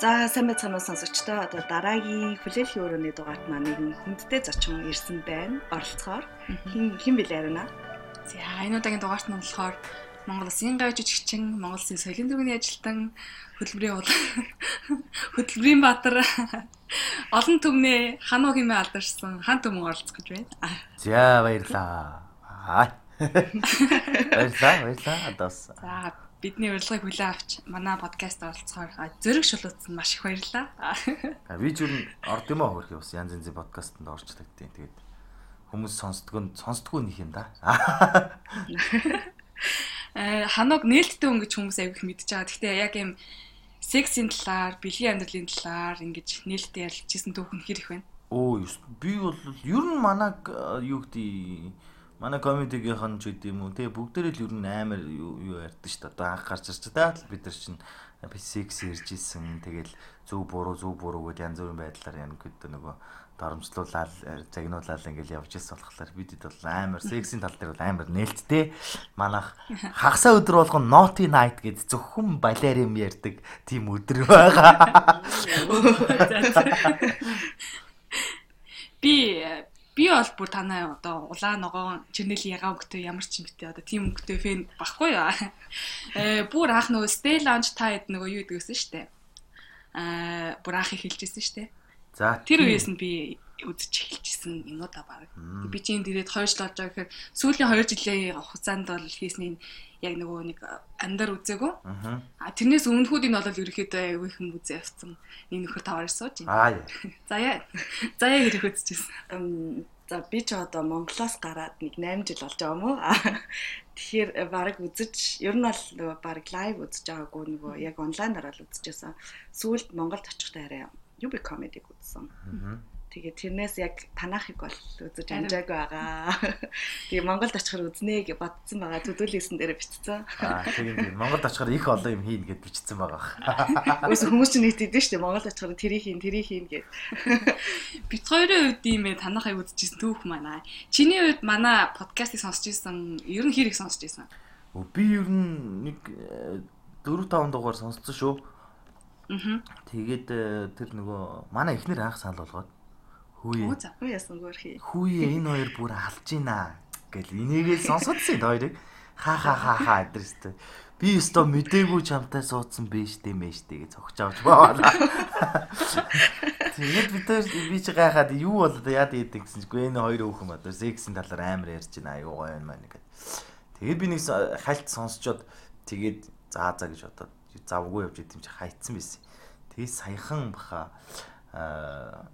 За сайн байцгаана уу сонсогчдоо. Одоо дараагийн хүлээлгийн өрөөний дугаарт маань нэгэн хүндтэй зочин ирсэн байна. Оролцохоор хин хин бэлээ арина. За энэ удаагийн дугаарт нь болохоор Монгол Улсын гай жижигчин, Монгол Улсын соёлын төвийн ажилтан, хөтөлбөрийн уул хөтөлбөрийн баатар олон төмнөө хануу хэмээ алдарсан хан төмөн оролцох гэж байна. За баярлаа. Баярлаа, баярлаа. Адаас. За бидний урилгыг хүлээн авч манай подкаст оролцохоор зөриг шулуутсан маш их баярлалаа. Би ч юу орд юм аа хөрх бас янз янзын подкастэнд орчдаг тийм. Тэгээд хүмүүс сонсдгоо сонсдгоо нөх юм да. Э ханаг нээлттэй өнгөч хүмүүс аявих мэдж байгаа. Гэхдээ яг юм сексийн талаар, бэлгийн амьдралын талаар ингэж нээлттэй ярилцсан түүхэн хэр их байна. Оо, би бол ер нь манаг юу гэдэг манай комедигийнхэн ч гэдэм үү те бүгдээрээ л ер нь амар юу ярьдэн шүү дээ. Одоо анх гарч ирч та бид нар чинь секс ярьж исэн. Тэгэл зөв буруу зөв буруу гэдээ янз бүрийн байдлаар яг гэдэг нөгөө доромжлуулаад загнуулаад ингээл явж ирсэн болохоор бидэд бол амар сексийн тал дээр бол амар нээлттэй. Манайх хагасаа өдөр болгон naughty night гэд зөвхөн балерим ярьдаг тийм өдөр байгаа. Би би бол бүр танаа одоо улаан ногоон чернэлийн ягаан өнгөтэй ямар ч юм битээ одоо тийм өнгөтэй фэн багхгүй юу. Э бүр анх нөгөө stay launch таад нөгөө юу гэдэг вэ штэ. Аа бүр анх хэлжсэн штэ. За тэр үеэс нь би үзэж эхэлжсэн юмудаа баг. Би чинь дээрээ 2 жил болж байгаа гэхээр сүүлийн 2 жилийн хугацаанд бол хийсний яг нөгөө нэг андар үзээгөө. А тэрнээс өмнөхүүд нь бол ерөөхдөө аягүй их юм үзээ явцсан. Нэг нөхөр таваар сууж байна. Аа. За яа. За яа хэрэг үзчихсэн. За би ч одоо Монголоос гараад нэг 8 жил болж байгаа юм уу? Тэгэхээр баг үзэж, ер нь бол нөгөө баг лайв үзэж байгаагүй нөгөө яг онлайнаар л үзчихсэн. Сүүлд Монголд очихдаа арай UB comedy үзсэн. Аа Тэгээд тэрнээс яг танахыг бол үзэж амжаагүй байгаа. Тэгээ Монголд очихоор үзнэ гэж бодсон байгаа. Төдөлгөөсөн дээр бичсэн. Аа тийм Монголд очихоор их олон юм хийн гэд бичсэн байгаа. Үгүй хүмүүс чинь нийтэд шүү дээ. Монголд очихоор тэрийг хийн, тэрийг хийн гэд. Бит хоёрын үед ийм ээ танахыг үзчихсэн түүх манай. Чиний үед манай подкастыг сонсч ирсэн. Ер нь хэрэг сонсч ирсэн? Би ер нь нэг 4 5 дугаар сонссон шүү. Аа. Тэгээд э, тэр нөгөө манай эхнэр анх санал болгоод Хүүе. Хүү ясан гөрхий. Хүүе энэ хоёр бүр алж гинэ гэл энийгээ сонсоодсэн хоёрыг ха ха ха ха өдөрстэй. Би өстө мдээгүй чамтай суудсан биш тийм ээ штэ гэж цогч авч баавала. Тэгээд бид хоёр би чи гайхаад юу болоод яад идэг гэсэн чинь энэ хоёр өөхөн одоо сексийн талаар амар ярьж байна аюу гоё юм байна гэд. Тэгээд би нэг хальт сонсчоод тэгээд заа заа гэж бодоод завгүй явж идэм чи хайцсан байсан. Тэгээд саяхан баха аа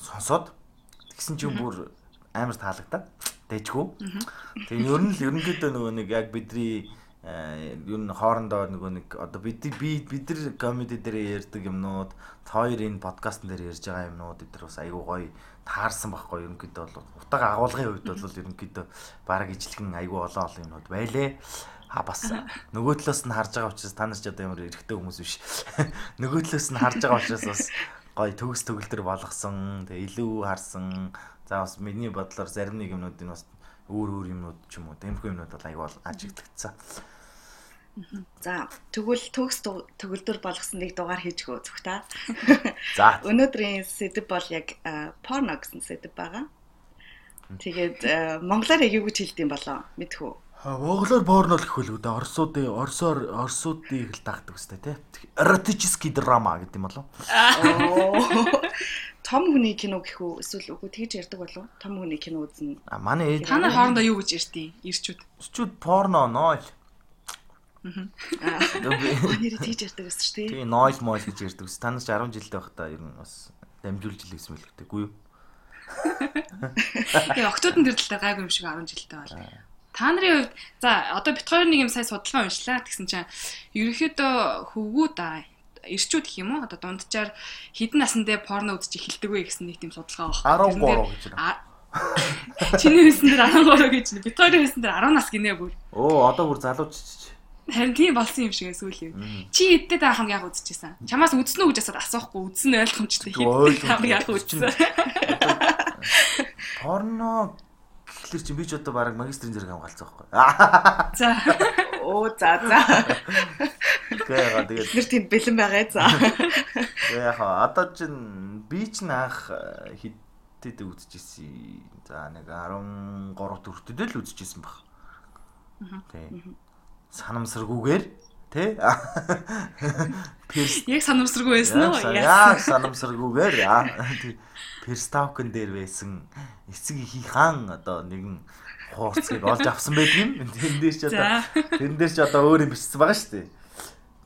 сонсоод тэгсэн чинь бүр амар таалагдаад дэжгүй. Тэгээ ер нь л ерөнхийдөө нөгөө нэг яг бидний ер нь хоорондоо нөгөө нэг одоо бид би бид нар комеди дээр ярьдаг юмнууд хоёр энэ подкаст дээр ярьж байгаа юмнууд эдгээр бас айгүй гоё таарсан байхгүй ерөнхийдөө бол. Утга агуулгын хувьд бол ерөнхийдөө баг ижлэгэн айгүй олон олон юмнууд байлээ. А бас нөгөө талаас нь харж байгаа учраас та нар ч одоо ямар эрэхтэй хүмүүс биш. Нөгөө талаас нь харж байгаа учраас бас гоё төгс төгөлтөр болгосон. Тэгээ илүү харсан. За бас миний бодлоор зарим нэг юмнууд энэ бас өөр өөр юмнууд ч юм уу. Тэмхүү юмнууд бол аяг бол ажиглагдсан. За тэгвэл төгс төгөлдөр болгосон нэг дугаар хийж гөө зөв та. За. Өнөөдрийн сэдв бол яг порно гэсэн сэдв байгаа. Тэгээд монголоор яг юу гэж хэлдэм болоо мэдхүү. Монголоор порно л гэхэл үүдээ орсуудын орсоор орсуудыг л дагдаг өстэй тий. Эротический драма гэдэг юм болов. Том хүний кино гэх үү эсвэл үгүй тэгж ярьдаг болов? Том хүний кино үзнэ. А манай ээж та нар хоорондоо юу гэж ярьдیں۔ Ирчүүд. Ирчүүд порно нойл. Аа. Нэр тэгж ярьдаг гэсэн чи тий. Тий нойл мойл гэж ярьдаг. Та нар ч 10 жилдээ байхдаа ер нь бас дамжуулж илгэсэн мэлхтэй. Үгүй юу? Тэгээ октодон тэр талаар гайгүй юм шиг 10 жилдээ бол. Та нарын хувьд за одоо бит хоёр нэг юм сая судалгаа уншлаа тэгсэн чинь ерөөхдөө хөвгүүд аа ирчүүд гэх юм уу одоо дунджаар хідэн насандаа порно үзэж эхэлдэг вэ гэсэн нэг тийм судалгаа байна. 13 гэж байна. Чиний хэлсэн дээр 13 гэж. Бит хоёрын хэлсэн дээр 10 нас гинэ бүр. Оо одоо бүр залууч. Харин тийм болсон юм шиг сүүл юм. Чи хэдтэй та хамгийн яг үзчихсэн. Чамаас үзсэн үү гэж асуухгүй үзсэн ойлгомжтой хамгийн яг үзсэн. Порно Тэгэхээр чи би ч одоо баг магистрийн зэрэг хамгаалцсан байхгүй. За. Оо за за. Яга тэгээд Тэр тийм бэлэн байгаа за. яха одоо чин би ч анх хитэд үзчихсэн. За нэг 13 төртөд л үзчихсэн баг. Тий. Санамсаргүйгээр тий. Перс Яг санамсаргүй байсан уу? Яг санамсаргүйгээр. Перстаукен дээр байсан эцэг ихий хаан одоо нэгэн хуурцгийг олж авсан байдгийг тэн дээр ч одоо тэн дээр ч одоо өөр юм бичсэн байгаа шүү дээ.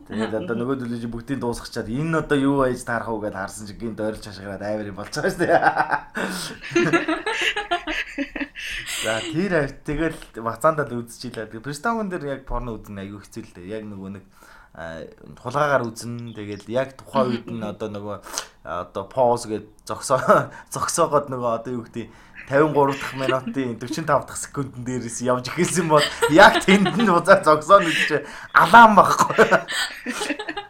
Тэгээд одоо нөгөө дүлж бүгдийг дуусгачаад энэ одоо юу байж таарах уу гэдээ харсан чинь гинт ойрлж хашгираад аймар юм болж байгаа шүү дээ. За тэр авт тэгэл бацаандаа л үзчихлээ. Тэгээд Престауган дээр яг порно үзэн аягүй хэцүү л дээ. Яг нөгөө нэг хулгаагаар үзэн тэгэл яг тухайн үед нь одоо нөгөө одоо поз гэж зогсоо зогсоогоод нөгөө одоо юу гэдэг 53 дахь минутын 45 дахь секундын дээрээс явж ихсэн бол яг тэнд нь узаар зогсооно гэж алаан байхгүй.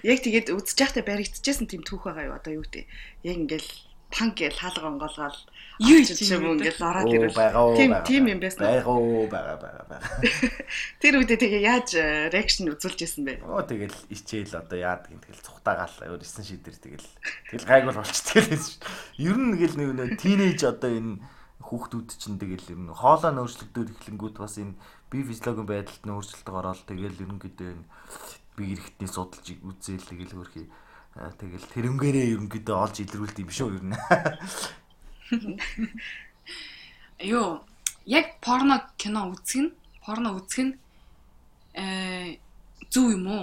Яг тэгээд үзэж байхдаа баригдчихсэн тийм түүх байгаа юу одоо юу гэдэг. Яг ингээл панк гэж хаалга онгоолгоод Юу ч юм ингээл ороод Оо, ирвэл тийм тийм юм байсан. уу? Байгаа уу, байгаа байгаа байгаа. Тэр үедээ тэгээ яаж реакшн үзүүлж исэн бэ? Оо тэгэл ичээл одоо яадаг юм тэгэл цухтаагаал өөр 9 шидэр тэгэл тэгэл гайгүй болчихдаг л байсан шүү. Ер нь гэл нэг нэг тинейж одоо энэ хүүхдүүд чинь тэгэл ер нь хоолой нөөцлөгдөд эхлэнгүүт бас энэ бие физиологийн байдалд нь өөрчлөлт ороод тэгэл ерөнхийдөө энэ бие эрэхтний судалж үзээл тэгэл хөрхий тэгэл тэрнгээрээ ерөнхийдөө олж илрүүлд юм шүү ер нь. Юу, яг порно кино үзэх нь, порно үзэх нь э зөв юм уу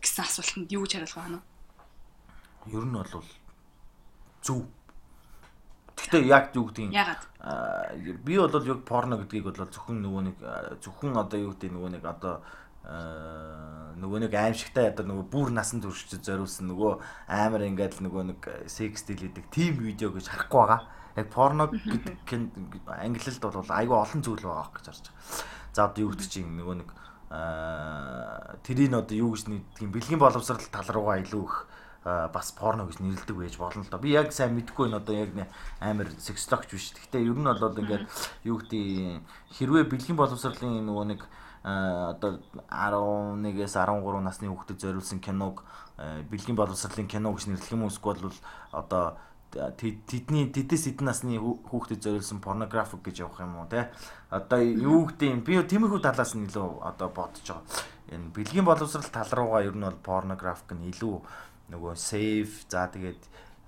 гэсэн асуултанд юу гэж хариулах вэ ханаа? Ер нь бол зөв. Гэхдээ яг юу гэдэг юм Ягаад? Аа, би бол яг порно гэдгийг бол зөвхөн нөгөө нэг зөвхөн одоо юу гэдэг нөгөө нэг одоо нөгөө нэг аимшигтай одоо нөгөө бүр насан туршид зориулсан нөгөө амар ингээд л нөгөө нэг секс дэлгэдэг тим видео гэж харахгүй байгаа. Яг порно гэдэг англилд бол айгүй олон зүйл байгаа гэж харж байгаа. За одоо юу гэдэг чинь нөгөө нэг тэрийг одоо юу гэж нэгдэг юм бэлгийн боловсрал тал руугаа илүү их а, бас порно гэж нэрлдэг байж болно л доо. Би яг сайн мэдэхгүй байна одоо яг нэ амар сексологч биш. Гэхдээ ер нь бол ингээд юу гэдэг хэрвээ бэлгийн боловсролын нөгөө нэг а, одоо 11-ээс 13 насны хүүхдэд зориулсан киног а, бэлгийн боловсролын кино гэж нэрлэх юм уу? Эсвэл одоо тэд- тэдний тэдэс эдэн насны хүү- хүүхдэд зориулсан порнографик гэж явах юм уу те одоо юу гэдэг юм? Би тиймэрхүү талаас нь илүү одоо бодож байгаа. Энэ бэлгийн боловсрал тал руугаа ер нь бол порнографик нь илүү нөгөө сейф за тэгээд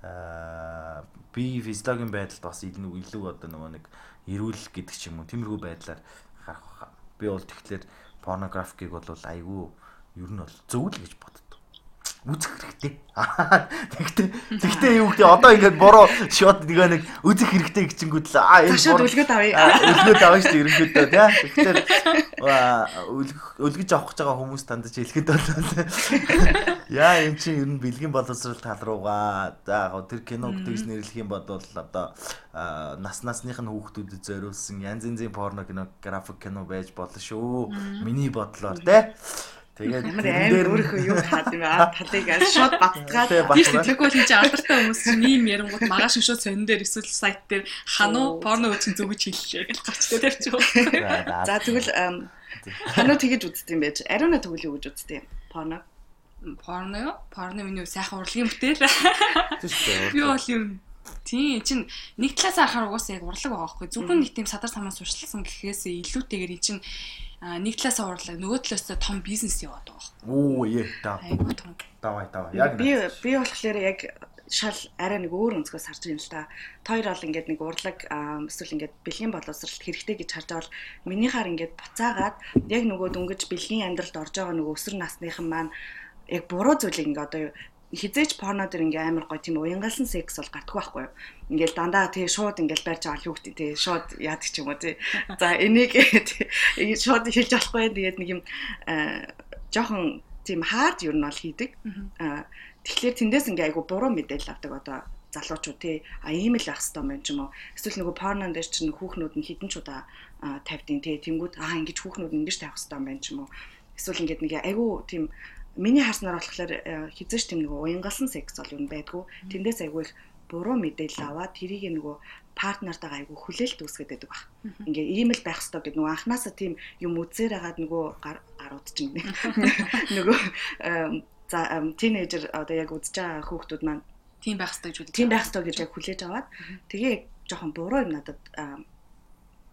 аа, би физиологийн байдалд бас илүү одоо нөгөө нэг эрүүл гэдэг ч юм уу тиймэрхүү байдлаар. Би бол тэгэхээр порнографикийг бол айгүй ер нь бол зөв л гэж боддог үзэх хэрэгтэй. Тэгтээ тэгтээ юу гэдэг одоо ингээд буруу шот нэг нэг үзэх хэрэгтэй гэчингүүд л аа энэ буруу- үлгөөд авъя. Өлгөд авах шүү ерөнхийдөө тий. Тэгэхээр өлгөж авах гэж байгаа хүмүүс тандаж хэлэхэд бол яа эн чинь ер нь бэлгийн боловсрал тал руугаа за яг тэр кино гэдэгс нэрлэх юм бол одоо нас насных нь хүүхдүүдэд зориулсан янз янзын порно кино график кино байж болно шүү. Миний бодлоор тий. Тэгээд нь- өөрийнхөө юу хаад юм аа талыг аль шууд баттгаад бат- Тэр сэтгэлгүй бол хийж алдартай хүмүүс чинь ийм ярангууд маргааш шууд сонин дээр эсвэл сайт дээр хануу порно үчин зүг гэж хэллээ гэж гарчтай тавьчих. За, За тэгвэл ханаа тэгэж үздэг юм байж. Ариуна тэгвэл юу гэж үздэг юм? Порно. Порно юу? Порно миний сайхан урлагийн бүтээл. Би бол юм Тийм чин нэг талаас харахаар угаасаа яг урлаг байгаа байхгүй зөвхөн нэг тийм садар самаа сурчилсан гэхээс илүүтэйгээр эн чин нэг талаас урлаг нөгөө талаас том бизнес яваад байгаа байхгүй Оо е та. айгуу том Давай давай. Яг Би би болохоор яг шал арай нэг өөр өнцгөөс харж байна л та. Хоёр бол ингээд нэг урлаг эсвэл ингээд бэлгийн боловсралт хэрэгтэй гэж харж байгаа бол минийхаар ингээд буцаагаад яг нөгөө дөнгөж бэлгийн амьдралд орж байгаа нөгөө өсвөр насныхан маань яг буруу зүйлийг ингээд одоо хизээч порно дээр ингээ амар гоё тийм уянгалсан секс бол гатгүй байхгүй юу. Ингээл дандаа тий шууд ингээл барьж байгаа л хүүхдээ тий шууд яадаг ч юм уу тий. За энийг тий шууд хэлж болохгүй тэгээд нэг юм аа, жоохон тийм хаард юу нь бол хийдэг. Аа тэгэхээр тэндээс ингээ айгу буруу мэдээлэл авдаг одоо залуучууд тий а ийм л ах хэвээр юм ч юм уу эсвэл нөгөө порнон дээр чинь хүүхнүүд нь хідэн ч удаа аа, тавьдیں۔ тий тэнгүүд аа ингэж хүүхнүүд ингэж тавих хэвээр юм ч юм уу эсвэл ингээд нэг айгу тийм миний харснаар болохоор э, хизээш тийм нэг уянгалсан секс бол юу байдгүй. Тэндээс айгу их буруу мэдээлэл аваад тэрийг нөгөө партнертайгаа айгу хүлээлт үүсгэж байдаг баг. Ингээ ийм л байх хэрэгтэй гэдэг. Нөгөө анханасаа тийм юм үзээр хагаад нөгөө гарууд чинь. Нөгөө за тинейжер одоо яг үзэж байгаа хүүхдүүд маань тийм байх хэрэгтэй гэж үү. Тийм байх хэрэгтэй гэж яг хүлээж аваад тэгээ жоохон буруу юм надад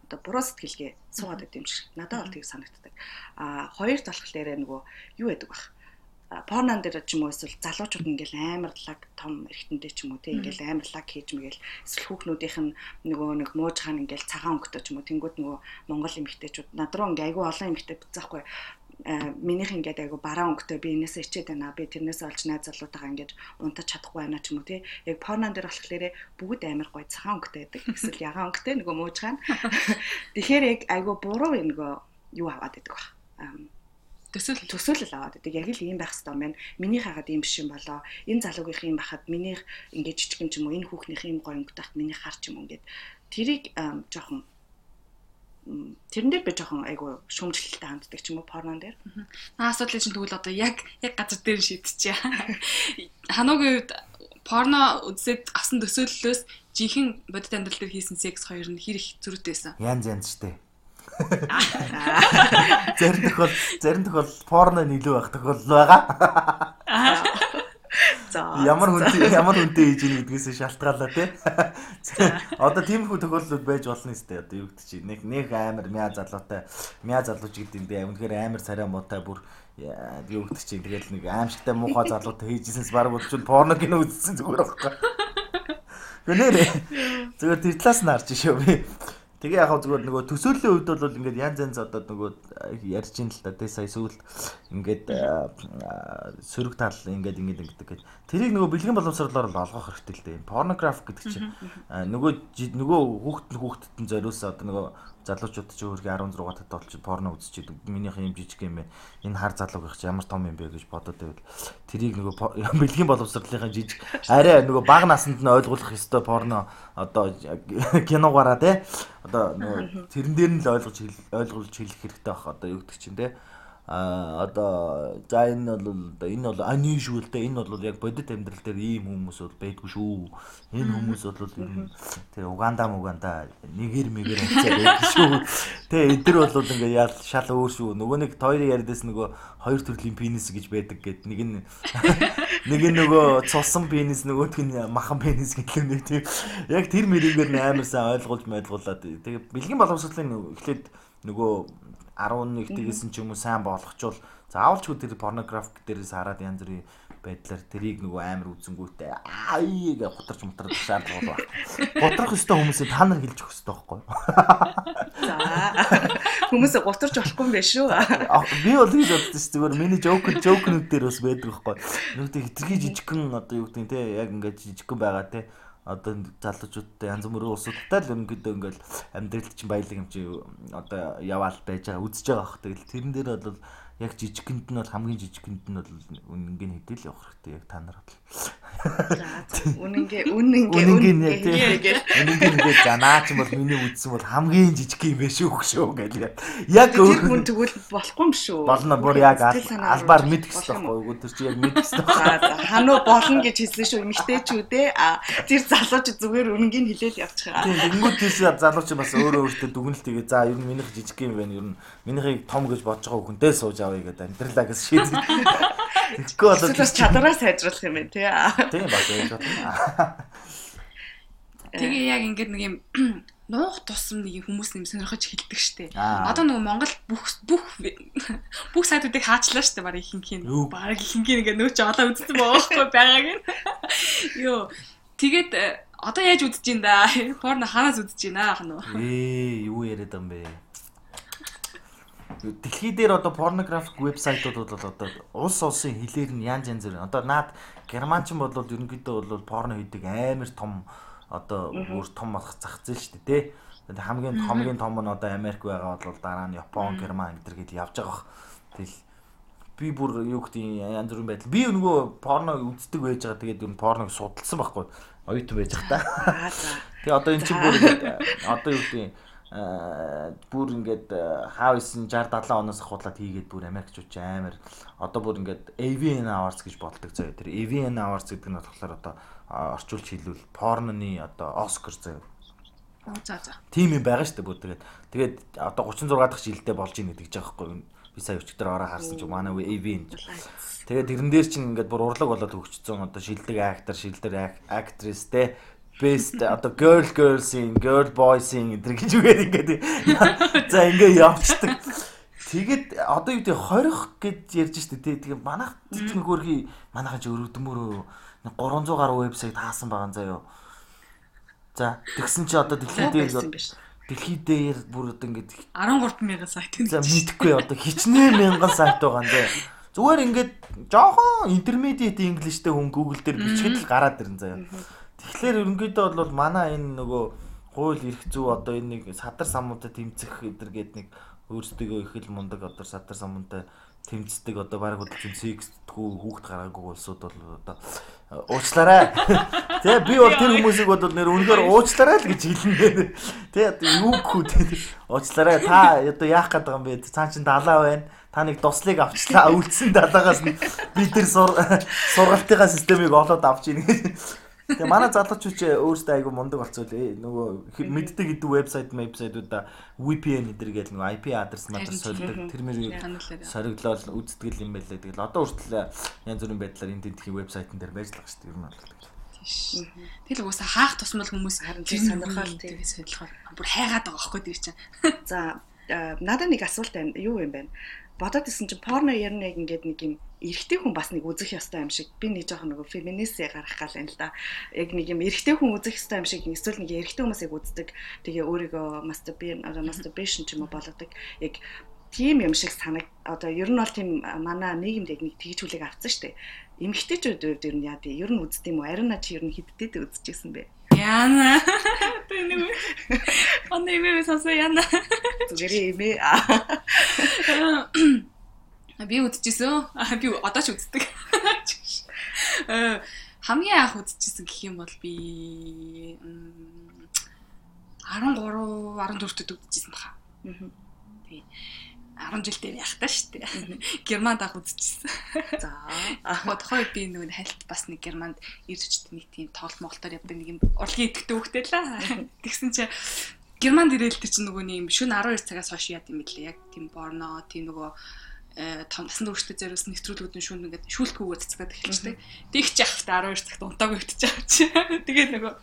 одоо буруу сэтгэлгээ суугаад байт юм шиг. Надад бол тийг санагддаг. А хоёр талхлаарэ нөгөө юу байдаг бах порнон дээр ч юм уу эсвэл залуучууд ингээл амар лаг том эргэнтэй ч юм уу тийм ингээл амар лаг хийж мэгэл эсвэл хүүхнүүдийнх нь нөгөө нэг мууж хаан ингээл цагаан өнгөтэй ч юм уу тэнгууд нөгөө монгол эмэгтэйчүүд над руу ингээ айгүй олон эмэгтэй бицаахгүй минийх ингээд айгу бараа өнгөтэй би энээсээ ичээд байна би тэрнээс олж найз залуутайгаа ингээд унтаж чадахгүй байна ч юм уу тий яг порнон дээр болохоор бүгд амар гоё цагаан өнгөтэй байдаг. Эсвэл ягаан өнгөтэй нөгөө мууж хаан тэгэхээр яг айгу буруу нөгөө юу аваад байдаг ба төсөөл төсөөлөл аваад байдаг. Яг л ийм байх хэрэгтэй юм байна. Миний хагаад ийм биш юм болоо. Энэ залуугийнх юм бахад минийх ингээд жижигэн ч юм уу энэ хүүхнийх юм гоё өнгөтэйх миний харч юм ингээд тэрийг жоохон тэрэн дээр би жоохон айгу шүмжлэлтэй ханддаг ч юм уу порнон дээр. Аа асуудлыг чинь тэгвэл одоо яг яг газар дээр шийдчихье. Хануугийн үед порно үзээд авсан төсөөллөөс жинхэнэ бодит амьдрал дээр хийсэн секс хоёр нь хэр их зөрүүтэйсэн. Янз янз штэ. Зарим тохиол зарим тохиол порно илүү байх тохиол байгаа. За. Ямар хүнтэй ямар хүнтэй хийж ийн гэдгээс шалтгаалаа тий. Одоо тиймэрхүү тохиолдлууд байж болно сте одоо юу гэдэг чи нэг нэг амар мяа залуутай мяа залууч гэдэг юм би үнэхээр амар царай муутай бүр юу гэдэг чи тэгэл нэг аимшигтай муухай залуутай хийжсэнс баг болчихвол порно кино үзсэн зүгээр байхгүй. Гэнэ зүгээр тэр талаас нь харж шөө би. Тэгээ яг зүгээр нөгөө төсөөллийн үед бол ингээд янз янз одоо нөгөө ярьж ин л та тий сая сүүлд ингээд сөрөг тал ингээд ингээд ингээд тэрийг нөгөө бэлгэн боловсруулаар олгох хэрэгтэй л дээ. Порнограф гэдэг чинь нөгөө нөгөө хүүхэд хүүхдэд нь зориулсан одоо нөгөө залуучууд ч өөрхий 16 татад болж порно үзчихэд минийх юм жижиг юм бэ. Энэ хар залуугийнх ч ямар том юм бэ гэж бодоод байвал тэрийг нөгөө бэлгийн боловсролынхаа жижиг арай нөгөө бага наснд нь ойлгуулах ёстой порно одоо киногаараа те одоо нөгөө тэрэн дээр нь л ойлгож ойлгуулж хэлэх хэрэгтэй байх одоо юу гэдэг чинь те а одоо за энэ бол одоо энэ бол unusual дээ энэ бол яг бодит амьдрал дээр ийм хүмүүс бол байдгүй шүү. Энэ хүмүүс бол тэр Уганда Уганда нэгэр мэгэр хацаа байдаг шүү. Тэ эдгэр бол ингээ ял шал өөр шүү. Нөгөө нэг тойрын яриадас нөгөө хоёр төрлийн пенис гэж байдаг гэд нэг нь нэг нь нөгөө цусан пенис нөгөөх нь махан пенис гэдэг нэг тийм яг тэр мэрийгээр амар сайн ойлгуулж ойлгуулад тэгээ бэлгийн боловсролын эхлээд нөгөө 11 дэгсэн ч юм уу сайн болгочвол заавалч тэр порнограф дээрээс хараад янз бүрийн байдлаар тэрийг нөгөө амар үзэнгүүтээ аа ийг гутарч мутарч шаардлага байна. Гутрах өстой хүмүүсээ та нар хэлж өгөх өстой байхгүй юу? За хүмүүсээ гутарч болохгүй юм байна шүү. Би бол гэж боддоо шүү. Зүгээр миний жоокер жоокернүүд дээр бас байдаг байхгүй юу? Нүгтэй хитрхи жижигхэн одоо юу гэдэг нь те яг ингээд жижигхэн байгаа те одоо залуучуудтай янз бүрийн улсуудтай л ерөнхийдөө ингээл амьдралд чинь баялаг юм чи одоо яваал байж байгаа үзэж байгаа хөх. Тэгэл тэрэн дээр бол яг жижигхэнд нь бол хамгийн жижигхэнд нь бол үнэнгийн хэдэл явах хэрэгтэй яг та нар бол. Үнэнгээ үнэнгээ үнэнгээ үнэнгээ ингээд за наа ч бол миний үдсэн бол хамгийн жижиг юм биш үү шүү гэл. Яг өөр хүн тэгвэл болохгүй юм шүү. Болно бүр яг албаар хэрэгтэй байхгүй? Тэр чи яг хэрэгтэй. Хануу болно гэж хэлсэн шүү эмэгтэйчүүдээ. А тэр залууч зүгээр үнэнгийн хэлээл явчихаа. Тийм тэгэнгүүт тэр залууч бас өөрөө өөртөө дүгнэлт тэгээ за ер нь минийх жижиг юм байна. Ер нь минийхийг том гэж бодож байгаа хүнтэй сууж авъя гэдэг амьдралаа гэж шийдэж. Тэгэхгүй бол бас чадвараа сайжруулах юм байна тий. Тийм баг яаж бодно. Тэгээ яг ингээд нэг юм нуух тусам нэг хүмүүс юм сонирхож хэлдэг штэ. Одоо нөгөө Монгол бүх бүх бүх сайтуудыг хаачлаа штэ барыг ихэнх нь. Барыг ихэнх нь ингээ нөөч олоо үзсэн байгаа байхгүй байгааг нь. Йоо. Тэгээд э, одоо яаж үзэж ин да? Порно ханаас үзэж байна ах нь. Ээ, юу яриад юм бэ? Дэлхий дээр одоо порнографик вебсайтууд бол одоо улс улсын хэлээр нь янз янз бүр. Одоо наад германчин бол ерөнхийдөө бол порно хийдэг амар том одоо бүр том болох зах зээл шүү дээ тий. хамгийн хамгийн том нь одоо Америк байгаа бол дараа нь Япон, Герман төр гэж явж байгаа. Тэгэл би бүр юу гэдэг янз бүрийн байдал. Би нөгөө порно үздэг байж байгаа. Тэгээд юу порног судалсан байхгүй. Оюутан байж байгаа та. Тэгээ одоо эн чинь бүр одоо юу гэдэг бүр ингээд хаа исэн 60 70 оноос ахуулаад хийгээд бүр Америкчууд амар одоо бүр ингээд AVN Awards гэж болдог заяа. Тэр AVN Awards гэдэг нь болохоор одоо орчуулж хэлвэл порноны одоо Оскар заяа. За за. Тим юм байгаа шүү дээ бүр тэгээд. Тэгээд одоо 36 дахь жилдээ болж ийн гэдэг жаах байхгүй. Би сая өчтөр ороо харсан чинь манай AV-ийн. Тэгээд тэрэн дээр чинь ингээд бүр урлаг болоод хөгжсөн одоо шилдэг актер, шилдэг актрис те best одоо girl girl scene, girl boy scene гэдэг гэж үгээд ингээд за ингээд явцдаг. Тэгээд одоо юу гэдэг 20 гэж ярьж штэ тий. Тэгээ манайх цэцэн хөрхи манайхан ч өрөвдмөрөө 300 гаруй вебсайт хаасан байгаа заяо. За тэгсэн чи одоо дэлхийд дээр дэлхийд дээр бүр одоо ингээд 13 мянган сайт юм. За мэдхгүй одоо хичнээн мянган сайт байгаа юм заяа. Зүгээр ингээд жоохон intermediate English-тэй хүн Google дээр бичгээд л гараад ирэн заяа. Тэгэхээр ерөнхийдөө бол манай энэ нөгөө хууль эрх зүй одоо энэ нэг садар самуудад тэмцэх эдэр гээд нэг өөрсдөө их л мундаг одоо садар самунтай тэмцдэг одоо баг чинь сикстгүй хүүхд гараагүй улсууд бол одоо уучлаарай. Тэ би бол тэр хүмүүсийг бол нэр үнэхээр уучлаарай л гэж хэлнэ. Тэ одоо юу гэх үү уучлаарай. Та одоо яах гээд байгаа юм бэ? Цаа чин далаа байна. Та нэг туслыг авчлаа. Үлдсэн далаагаас нь би тэр сургалтынхаа системийг олоод авч ийн гэж Тэгээ манай залуучууд өөрсдөө айгу мундаг болцвол нөгөө мэддэг идэв вебсайт вебсайтуудаа VPN эдэр гэдэг нөгөө IP адрес мадас сольдог тэр мэрийг сориглол үздэг юм байлаа. Тэгэл одоо хүртэл янз бүрийн байдлаар энэ тентхийн вебсайтн дээр байж байгаа шүү дээ. Ер нь бол. Тэгэл угаасаа хаах тусмал хүмүүс харин тэр сонирхол тийм сонирхол бүр хайгаад байгаа байхгүй тэр чинь. За надад нэг асуулт байна. Юу юм бэ? Бодоод исэн чинь порно ярина яг ингээд нэг юм эрэгтэй хүн бас нэг үзэх ёстой юм шиг би нэг жоохон нөгөө феминистээ гарах гал юм л да. Яг нэг юм эрэгтэй хүн үзэх ёстой юм шиг эсвэл нэг эрэгтэй хүмүүсийг үздэг. Тэгээ өөрийгөө masturbation ч юм уу болгодог. Яг тийм юм шиг санаг одоо ер нь бол тийм манай нийгэмд яг нэг тэгжүүлэг авсан шүү дээ. Эмэгтэйчүүд ер нь яа тий ер нь үздэг юм уу? Ариуна чи ер нь хиддээд үзчихсэн бэ? Яна. Тэ нэг. Онны имээ сонсоо яна. Зүгээр имээ. Би үзчихсэн. Би одоо ч үздэг. Э хамгийн анх үзчихсэн гэх юм бол би 13 14-т үзчихсэн баха. Тий. 10 жилдээ яхтаа шүү дээ. Германд анх үзчихсэн. За. Ахмад тухайд би нөгөө хальт бас нэг германд иржчихэд нэг тийм тоглолт моголтоор явдаг нэг юм урлагийн идэвхтэй хөхтэй л. Тэгсэн чи германд ирээл тэр чинь нөгөө нэг шөнө 12 цагаас хойш яд юм лээ. Яг тийм борно, тийм нөгөө том насан туршид зориулсан нэвтрүүлгүүдэн шүүн ингээд шүүлтгүүгээр цацгаад эхэлчихдэг. Тэгч яхахта 12 цагт унтаагүй хөвтөж байгаа чи. Тэгээд нөгөө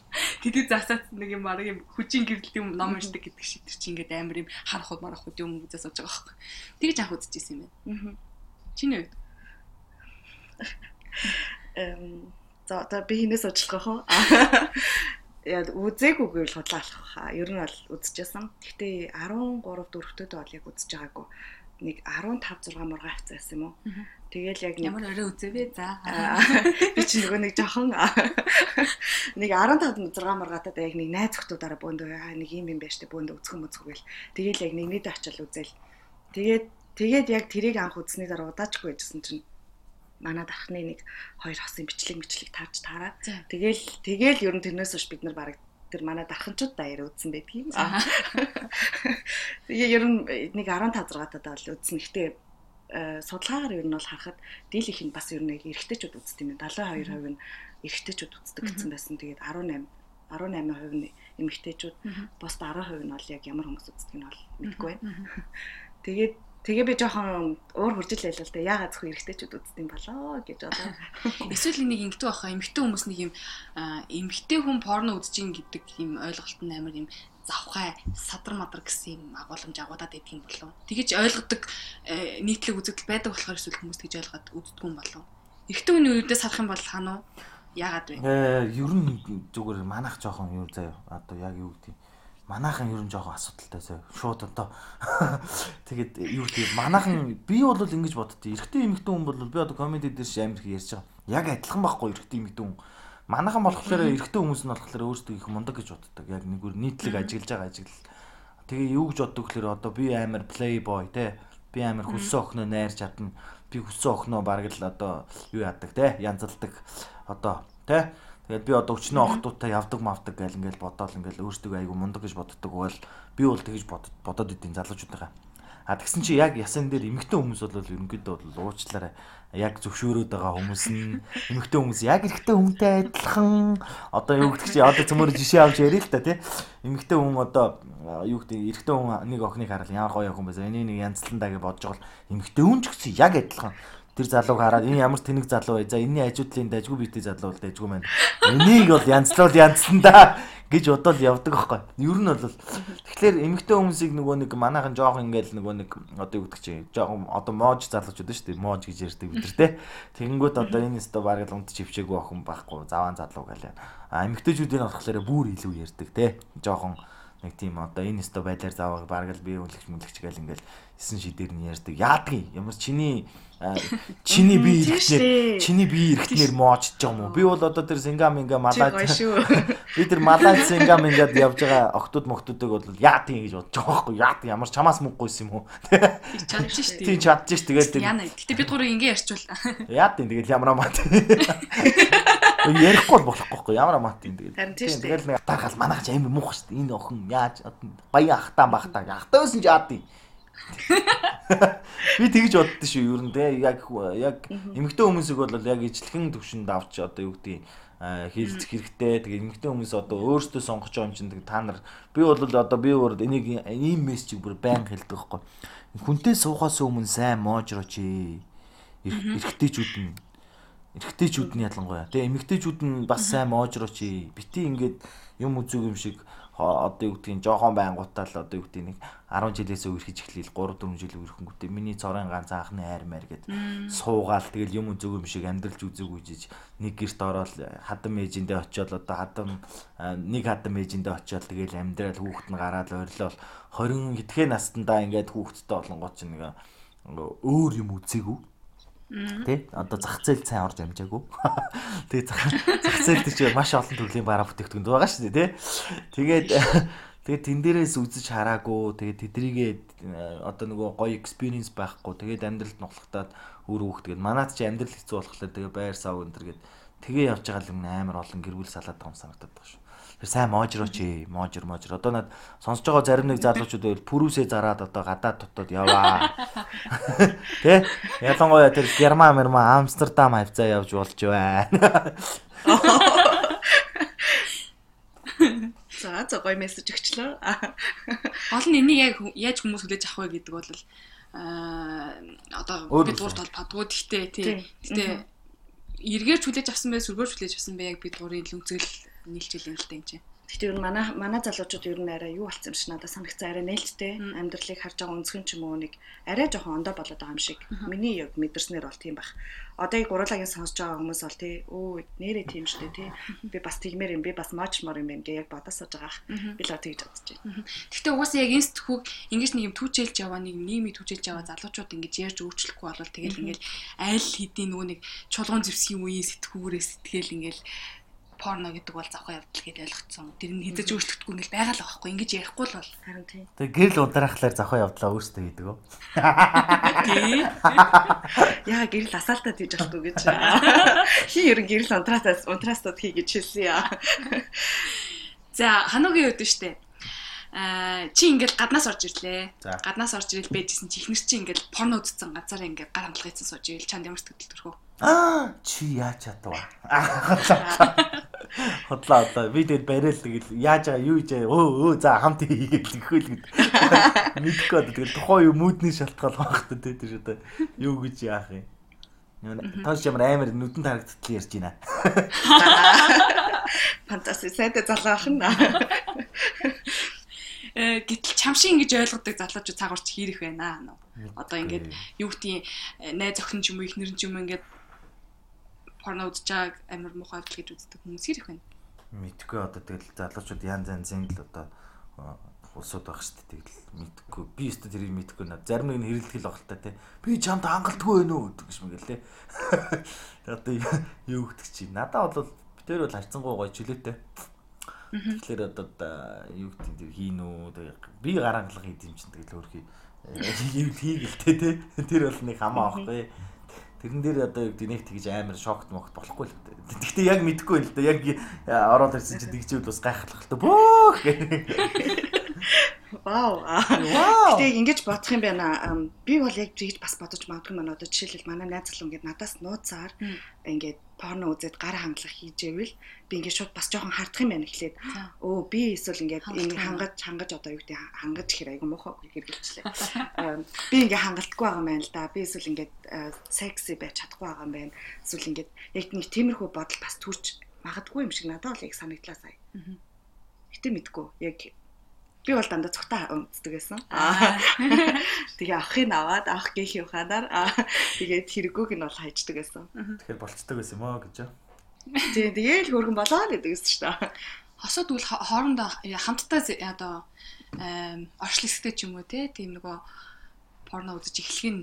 тэдий засаад нэг юм баг юм хүчин гэрэлт юм ном уншдаг гэдэг шиг тэр чи ингээд амар юм харах уу марах уу юм үзээс сууж байгаа байхгүй. Тэгж анх үзчихсэн юм байна. Чиний үед. Эм за одоо би хинээс очлох уу? яа үзээгүйгээр л худлаалах хаа. Ер нь бол үзчихсэн. Гэхдээ 13 4-төд бол яг үзэж байгаагүй нэг 15 6 мурга авцсан юм уу. Тэгэл яг нэг ямар орой үзэвэ за. Би чи нөгөө нэг жоохон нэг 15 6 мургатад яг нэг найз охтуудаараа бөөндөө нэг юм юм байж тээ бөөндөө өцгөн мөцгөл. Тэгэл яг нэг нийт очил үзэл. Тэгээд тэгээд яг тэрийг анх үзсний дараа удаачгүй байжсэн чинь манай дархны нэг хоёр хосын бичлэг бичлэг таарч таараа. Тэгэл тэгэл ер нь тэрнээс хойш бид нар бараг тэр манай дарханчууд даяар үзсэн байдаг юм. Ер нь нэг 15 6 таа л үзсэн. Гэтэ судалгаагаар ер нь бол харахад дийл их нь бас ер нь эрэгтэйчүүд үздэг юм. 72% нь эрэгтэйчүүд үздэг гэсэн байсан. Тэгээд 18 18% нь эмэгтэйчүүд бус 10% нь бол яг ямар хүмүүс үздэг нь бол мэдгүй байна. Тэгээд Тэгээ би жоохон уур хуржил байлаа л да. Яагаад зөвхөн эрэгтэйчүүд үздэг юм болоо гэж бодлоо. Эсвэл нэг ингэдэг байхаа эмэгтэй хүмүүс нэг юм эмэгтэй хүн порно үзэж ин гэдэг юм ойлголт нь амар юм завхай садар мадар гэсэн юм агуулмж агуудаад байдаг юм болов. Тэгэж ойлгодог э, нийтлэг үзэгдэл байдаг болохоор эсвэл хүмүүс тэгж ойлгоод үздэг юм болов. Эрэгтэй хүний үедээ сарах юм бол ханаа яагаад вэ? Э ер нь зүгээр манах жоохон юу заяа. Одоо яг юу гэдэг манайхан ер нь жоохон асуудалтай шууд одоо тэгээд юу гэдэг манайхан би бол ингэж боддتي эрэгтэй эмэгтэй хүн бол би одоо комеди дээр ш амир их ярьж байгаа. Яг адилхан байхгүй эрэгтэй эмэгтэй хүн. Манайхан болохоор эрэгтэй хүмүүс нь болохоор өөрсдөө их мундаг гэж боддог. Яг нэг үр нийтлэг ажиглаж байгаа ажиглал. Тэгээ юу гэж боддог гэхээр одоо би амир плейбой те. Би амир хөссөн охиноо найрч чадна. Би хөссөн охиноо бараг л одоо юу яадаг те? Янзалдаг. Одоо те Тэгээд би одоо өчнөө охтуудтай явдаг мавдаг гэл ингээл бодоол ингээл өөртөө айгу мундаг гэж боддог бол би бол тэгж бодоод идэв залуучуудаа. А тэгсэн чи яг ясан дээр эмэгтэй хүмүүс бол ерөнхийдөө бол уучлаарай. Яг зөвшөөрөөд байгаа хүмүүс нь эмэгтэй хүмүүс яг эрэгтэй хүнтэй адилхан. Одоо юу гэдэг чи одоо цөмөр жишээ авч ярил л та тий. Эмэгтэй хүн одоо юу гэдэг эрэгтэй хүн нэг охиныг хараад ямар гоё охин байсан. Энийг нэг янзландаа гэж бодож байгаа бол эмэгтэй хүн ч гэсэн яг адилхан тэр залууг хараад энэ ямар тэнэг залуу вэ за энэний ажуудлын дайггүй биетэй залуу бол дайггүй маань энийг бол янзлуул янзландаа гэж бодоод явдаг байхгүй. Ер нь бол тэгэхээр эмэгтэй хүмүүсийг нөгөө нэг манайхан жоох ингээл нөгөө нэг одоо юу гэдэг чи жоох одоо моож залуучууд шүү дээ. Моож гэж ярьдаг бид нар те. Тэгэнгүүт одоо энэ өстө бараг л унт чивчээгүй охин байхгүй. Заваан залуу галаа. А эмэгтэйчүүдийн болохоор бүр илүү ярьдаг те. Жохон нэг тийм одоо энэ өстө байдлаар заавал бараг л бие үлгч мүлгч гэл ингээл эсэн шидээр нь ярьдаг. Яадгийн ямар чиний чиний бие ирэхнээр чиний бие ирэхнээр моочж байгаа юм уу? Би бол одоо тэр сингам инга малаад би тэр малаад сингам ингээд явж байгаа охтууд мохтуудыг бол яа тийм гэж бодож байгаа байхгүй яа тийм ямар чамаас мөнгөгүйсэн юм уу? Чадчих шүү дээ. Тийм чадчих шүү тэгээд. Гэтэ бид гурыг ингээ ярьчвал. Яа тийм тэгээд ямар маа тийм. Ярихгүй бол болохгүй ямар маа тийм тэгээд. Тийм тэгээд нэг атархал манайх ч амар муухай шүү дээ. Энэ охин яаж баян ахтаа бахтаа ахтаа байсан ч яа тийм Би тэгж боддоо шүү ер нь те яг яг эмэгтэй хүмүүсийг бол яг ижлэхэн төвшөнд авч одоо юу гэдэг хийлцэх хэрэгтэй. Тэгээ эмэгтэй хүмүүс одоо өөрсдөө сонгож байгаа юм чинь та нар би бол одоо би өөр энийг ийм мессежийг бүр байн хэлдэг байхгүй. Хүнтэй суухаас өмнө сайн моожрооч эрэгтэйчүүд нь эрэгтэйчүүд нь ялангуяа. Тэгээ эмэгтэйчүүд нь бас сайн моожрооч бити ингээд юм үзэг юм шиг одоо юу гэдгийг жоохон байнгутаа л одоо юу гэдгийг нэг 10 жилээс үрхэж эхлээл 3 4 жил үрхэнгүүтээ миний цорын ганц анхны хайр маяр гэд суугаал тэгэл юм зөв юм шиг амьдралж үзэг үжиж нэг гэрт ороод хадам ээжиндээ очиод одоо хадам нэг хадам ээжиндээ очиод тэгэл амьдрал хүүхэд нь гараад ойрлол. 20 хэдхэн настандаа ингээд хүүхэдтэй болонгоо чинь нэг өөр юм үзээгүй Тэ одоо зах зээл сайн орж амжаагүй. Тэгээ зах зээл дээр чи маш олон төрлийн бараа бүтээгдэхүүн байгаа шүү дээ, тэ. Тэгээд тэгээд тэн дээрээс үзэж хараагүй. Тэгээд тэдрийгээ э, одоо нөгөө гоё experience байхгүй. Тэгээд амьдралд нухлагтаад үр хөөх тэгээд манад чи амьдрал хэцүү болохоор тэгээ байр сав энэ төр гээд тэгээ явж байгаа л амар олон гэр бүл салаад байгаа юм санагдаад байгаа шүү. Сайн моожрооч ээ, моожр моожр. Одоо над сонсож байгаа зарим нэг залуучууд байвал пүрүүсээ зараад одоо гадаад дотоод яваа. Тэ? Ялангуяа тэр Герман, Мерма, Амстердам хавцаа явж болж байна. За за гоё мессеж өгчлөө. Гол нь энийг яг яаж хүмүүс хүлээж авах вэ гэдэг бол аа одоо бид гурт бол падгүй гэхдээ тий. Гэхдээ эргээр хүлээж авсан бай, сүргээр хүлээж авсан бай яг бид гурийн л үзэл нийлж илэн л энэ чинь. Гэхдээ ер нь манай манай залуучууд ер нь арай юу болсон юм шиг надад санагцсан арай нээлттэй амьдралыг харж байгаа өнцгөн ч юм уу нэг арай жоохон ондоо болоод байгаа юм шиг. Миний яг мэдэрснээр бол тийм байх. Одоо яг гурвлагийн сонсож байгаа хүмүүс бол тий өө нэрээ тийм штэ тий би бас тэгмээр юм би бас маачмаар юм байна гэж яг бодосож байгаа. Би л тэгж бодож байна. Гэхдээ угаасаа яг энэ сэтгүүг ингэж нэг юм түүчээлж яваа нэг нийгмийг түүчээлж яваа залуучууд ингэж ярьж өөрчлөхгүй болвол тэгэл ингээл айл хэдийн нөгөө нэг чулуун зевсгийн үеийн сэтгүүрээ сэтгэл ингээл порно гэдэг бол завхаа явдал гэж ойлгоцсон. Тэр нь хэзээ ч өөрчлөгдөхгүй ингээл байгаа л байхгүй. Ингэж ярихгүй л бол. Харин тийм. Тэг гэрэл удрахлаар завхаа явдлаа өөртөө хийдэг үү? Тий. Яа гэрэл асаалтаа тийж болохгүй гэж. Хи ерэн гэрэл унтраасаас унтраастад хий гэж хэлсэн яа. За хануугийн үед штэ. Аа чи ингээл гаднаас орж ирлээ. Гаднаас орж ирэл байжсэн чи ихнэр чи ингээл порно үзсэн газар ингээл гар хамгаалсан сууж ирэл чанд ямар сэтгэл төрхөө. Аа чи яаж чадваа. Хотлоо одоо би тэр барайл тэгэл яаж байгаа юу хийж өө өө за хамт хийгээд тэгхүүл гэд. Мэдхгүй одоо тэгэл тухайн юу мүүдний шалтгаал байх та тэр одоо юу гэж яах юм. Тоош ямар амар нүдэн тарагдтал ярьж байна. Фантастик сайтай залуу ахна. Э гэтэл чамшиг ингэж ойлгодог залуучууд цагаарч хийрэх байна. Одоо ингээд юу гэдгийг найз охин ч юм уу ихнэр ч юм ингээд порно байгааг амар муухай гэж үздэг хүмүүс ирэх байна. Мэдгүй одоо тэгэл залуучууд янз янзын л одоо улсууд байх шүү дээ тэгэл мэдгүй би өөртөө тэрийг мэдгүй наа зарим нэг нь хэрэлдэл та тий би чамд хангалтгүй байна уу гэж мэгээлээ одоо юу гэдэг чи? Надаа бол битэр бол харцсангуй гоё чөлөөтэй. Тэгэхээр одоо юу гэдэг тэр хийн үү би гарангалах хийдэм чинь тэгэл өөрхий юу хийгэлтэй тий тэр бол нэг хамаа авахгүй Тэрэн дээр одоо юу гэдэг нэг тэгж амар шокт мохт болохгүй л. Гэхдээ яг мэдэхгүй л да. Яг ороод ирсэн чинь тэгжүүл бас гайхалтай л та. Бөөх. Вау. Вау. Гэтэ ингэж бодох юм байна. Би бол яг тэгж бас бодож магадгүй маань одоо жишээлбэл манай найз залуу ингээд надаас нууцаар ингээд порно үзээд гар хангалах хийжээвэл би ингээд шууд бас жоохон хардах юм байна эхлээд. Өө би эсвэл ингээд юм. хангаж хангаж одоо юу гэдэг хангаж гэхээр айгу муухай хэрэгэлчлээ. Ам, Би ингээд хангалтгүй байгаа юм байна л да. Би эсвэл ингээд секси байж чадахгүй байгаа юм байна. Эсвэл ингээд яг нэг тиймэрхүү бодол бас төрж магадгүй юм шиг надад бол яг санагдлаа сая. Мгм. Гэтэ мэдгүй. Яг би бол дандаа цогтой өмддөг байсан. Тэгээ авахыг аваад авах гээхийн ухаанаар аа, тэгээд хэрэггүйг нь бол хайждаг байсан. Тэгэхээр болцдог байсан юм аа гэж. Тийм тэгээл хөргөн болоо л гэдэг байсан шүү дээ. Хосууд бол хо- хоорондоо хамтдаа одоо оршил хэсэгтэй ч юм уу те тийм нөгөө порно үзэж эхлэх нь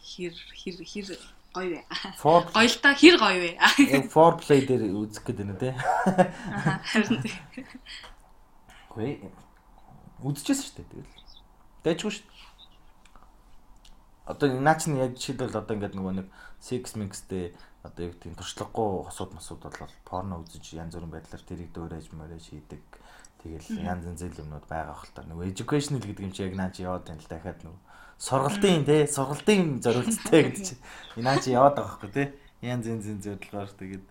хэр хэр хэр гоё вэ? Гоё л та хэр гоё вэ? яг for play дээр үзэх гэдэг нь те. Харин тийм. Хөөе. Үзчихсэн шүү дээ тэгэл. Дэжгүй шүү. Одоо наач нь яг жишээлбэл одоо ингээд нөгөө нэг sex mixтэй одоо яг тийм туршлагагүй хосууд масууд бол порно үзэж янз бүрийн байдлаар тэрийг дөөрэж мөрөж хийдэг. Тэгэл янз янз юмнууд байгаа хэл та. Нөгөө educational гэдэг юм чи яг наач яваад байна л дахиад нөгөө сургалтын те сургалтын зориулцтай гэдэг чи. Наач яваад байгаа байхгүй те. Янз янз янз зорилгоор тэгээд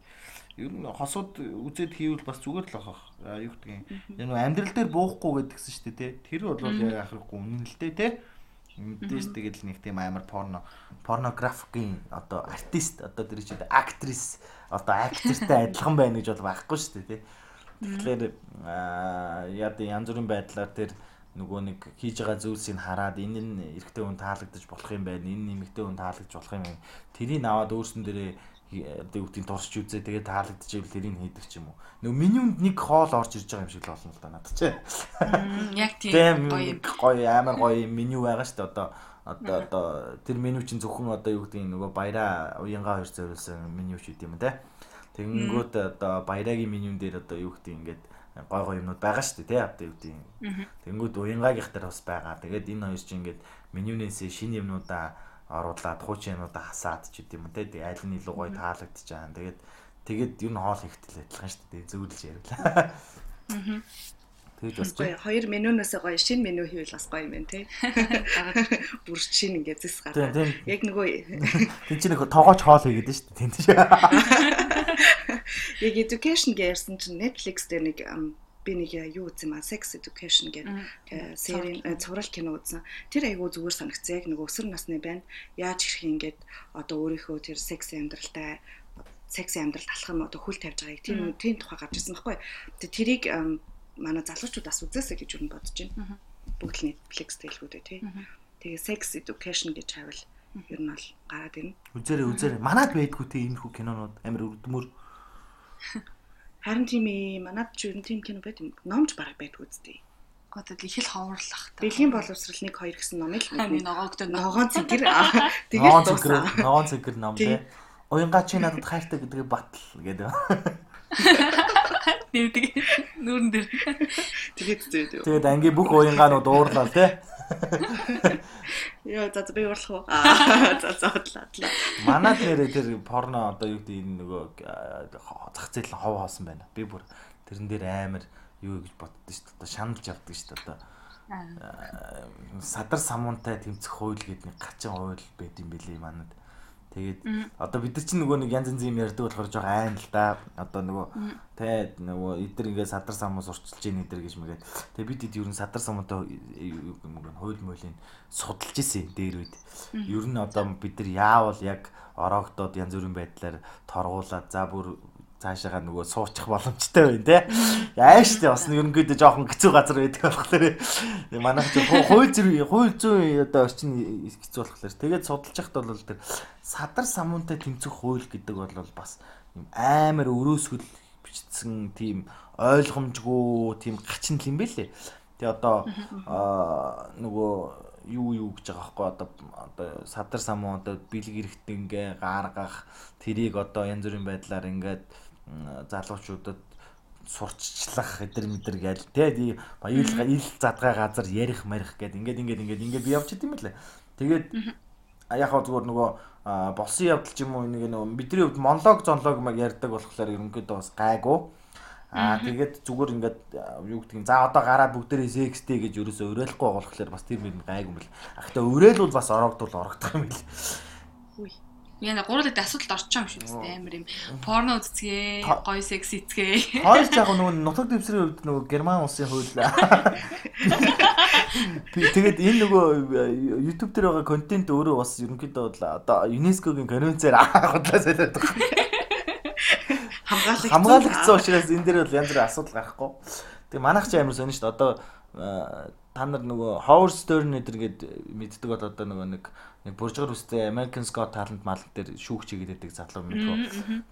ер нь хосууд үзээд хийвэл бас зүгээр л ахах. А юу юм. Яг нөгөө амьдрал дээр буухгүй гэдгсэн шүү дээ те. Тэр бол яг ахрахгүй үнэн л дээ те. Мэдээж тэгэл нэг тийм амар порно порнографикийн одоо артист одоо тэр чинь актрис одоо актертай адилхан байна гэж бол байхгүй шүү дээ тий. Тэгэхээр яа да янз бүрийн байдлаар тэр нөгөө нэг хийж байгаа зүйлсийг хараад энэ нь эрэгтэй хүн таалагдаж болох юм байна. Энэ нэмэгтэй хүн таалагдж болох юм байна. Тэрийг аваад өөрсөн дээрээ одоо үгтийн туршиж үзээ тэгээд таалагдчих ивэл тэрийг хийдэг ч юм уу. Нөгөө менюнд нэг хоол орж ирж байгаа юм шиг л болно л да надад чи. Яг тийм гоё амар гоё меню байгаа шүү дээ одоо одоо одоо тэр меню чинь зөвхөн одоо юу гэдэг нөгөө баяраа уянгаа хоёр зориулсан меню ч гэдэг юм те. Тэгэнгүүт одоо баярагийн менюн дээр одоо юу гэдэг ингээд гой гой юмнууд байгаа шүү дээ те одоо юу гэдэг. Тэгэнгүүт уянгаагийнх дээр бас байгаа. Тэгээд энэ хоёр чинь ингээд менюнээс шинэ юмнуудаа оруулаад хуучин юмнуудаа хасаад ч гэдэг юм те. Тэгээд аль нь илүү гоё таалагдчих жаан. Тэгээд тэгээд ер нь хоол ихтэл адилхан шүү дээ. Зөвлөж ярил. Тэгж бас Гоё хоёр менюнаас гоё шинэ меню хийвэл бас гоё юм байна тий. Бүр шинэ ингээд зэс гараад. Яг нөгөө Тин чинь нэг тоогооч хоол хийгээд шүү дээ. Тин тийм. яг education гэсэн чинь Netflix дээр нэг би нэг юу үзсэн маа sex education гэдэг серийн э, цуврал кино үзсэн. Тэр айгүй зүгээр санагцсан. Яг нөгөө өсвөр насны байна. Яаж ирэх ингээд одоо өөрийнхөө тэр секс амьдралтай секс амьдралд алах юм одоо хүл тавьж байгааг тийм тийм тухай гарч ирсэн байхгүй. Тэгээ тэрийг манай залуучууд бас үзээсэй гэж юу бодож байна. Бүгд л Netflix дэлгүүдээ тий. Тэгээ sex education гэж хайвал ер нь бол гараад ирнэ. Үзээрэй үзээрэй. Манад байдгүй те энэ хүү кинонууд амар өрдмөр. Харин тийм ээ манад ч ер нь тийм кино байт юм. Номч бараг байдгүй үстэй. Одоо их л ховрлах та. Бэлгийн боловсрал 1 2 гэсэн номыг л Хами нэг ногоогдод ногоон цэгэр тэгээд Ногоон цэгэр, ногоон цэгэр ном Тийм. те. Уянгаа чи надад хайртай гэдгээ батл гэдэг. нэрдэг нүүрэн дээр. Тэгээд юу. Тэгээд анги бүх уянгаанууд уурлаа те. Яа за за би уурлах уу? Аа за за бодлоо. Манад нэрээ тэр порно одоо юу гэдэг энэ нөгөө зах зээл хов хоосон байна. Би бүр тэрэн дээр амар юу гэж боддоо шүү дээ. Одоо шаналж явдаг шүү дээ. Одоо садар самуунтай тэмцэх хууль гэдэг нэг гачин хууль байд юм бэлээ манад. Тэгээд одоо бид нар чинь нөгөө нэг янз янзын юм ярьдаг болохоор жоо айн л да. Одоо нөгөө тэ нөгөө эдэр ингээд садар самуус урчилж ийн эдэр гэж мэгээд. Тэгээд бид хэд ер нь садар самуунтай юу юм уу хууль муулийн судалж исэн дээр үед. Ер нь одоо бид нар яавал яг ороогдоод янз бүрийн байдлаар торгуулад за бүр цаашаага нөгөө суучих боломжтой байна те. Яа штэ бас нэг ингээд жоохон хэцүү газар байдаг болохоор манайх чи хууль зүйн хууль зүйн одоо орчин хэцүү болохоор тэгээд судалж яхад бол тэр садар самуунтай тэмцэх хууль гэдэг бол бас амар өрөөсгөл бичсэн тийм ойлгомжгүй тийм гачин л юм бэлээ. Тэгээ одоо нөгөө юу юу гэж байгаа байхгүй одоо одоо садар самуу одоо бэлэг эрэхтэн ингээ гаргах тэрийг одоо янз бүрийн байдлаар ингээд залуучуудад сурччлах эдэр мэдэр гээл тий баярлага ил задгай газар ярих марих гэд ингээд ингээд ингээд ингээд би явж идэм байлаа. Тэгээд яг хаа зүгээр нөгөө болсон явдал ч юм уу нэг нөгөө бидний хувьд монолог зонлог маг ярьдаг болохоор ерөнхийдөө бас гайгүй. Аа тэгээд зүгээр ингээд юу гэдэг юм. За одоо гараад бүгдээрээ секстэй гэж ерөөсөө уриалахгүй болохоор бас тэр юм гайгүй юм бэл. Ах та уриалвал бас орогдвол орогдох юм бэл. Хүй. Яна гурлаад асуудалд орчих юм шүү дээ амар юм. Порно үзцгээ, гоё секс эцгээ. Хоёр яг нөгөө нутаг дэвсрийн хувьд нөгөө герман улсын хууль. Тэгээд энэ нөгөө YouTube дээр байгаа контент өөрөө бас ерөнхийдөө одоо ЮНЕСКОгийн конвенцээр худлаа солиод байгаа. Хамгаалагдсан. Учраас энэ дээр бол янз бүрийн асуудал гарахгүй. Тэгээ манайх ч амар сонь шүү дээ. Одоо та нар нөгөө Howard Stern гээд мэддэг бол одоо нөгөө нэг нэг буржгар үстэй American Got Talent мал дээр шүүгч хийгээд байдаг залуу мэдхөө.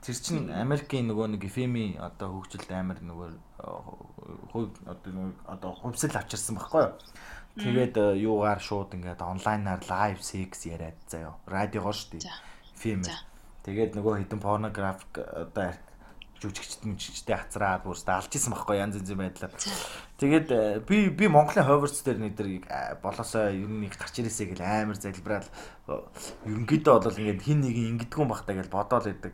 Тэр чинь Америкийн нөгөө нэг FM-ийн одоо хөгжилд амар нөгөө хувь одоо одоо хувьсэл авчирсан байхгүй юу? Тэгээд юугаар шууд ингээд онлайнаар лайв секс яриад заяа. Радиогоор шүү дээ. FM. Тэгээд нөгөө хитэн порнографик одоо жүжигчд мүжигчтэй хацраад бүрстэ алж исэн байхгүй янз янзын байдлаар. Тэгээд э, би би Монголын Ховертс дээр нэг болоосоо ер нь гарч ирээсэй гэл амар залбираад ерөнхийдөө бол ингээд хин нэг ингэдэггүй бахтаа гэж бодоол идэг.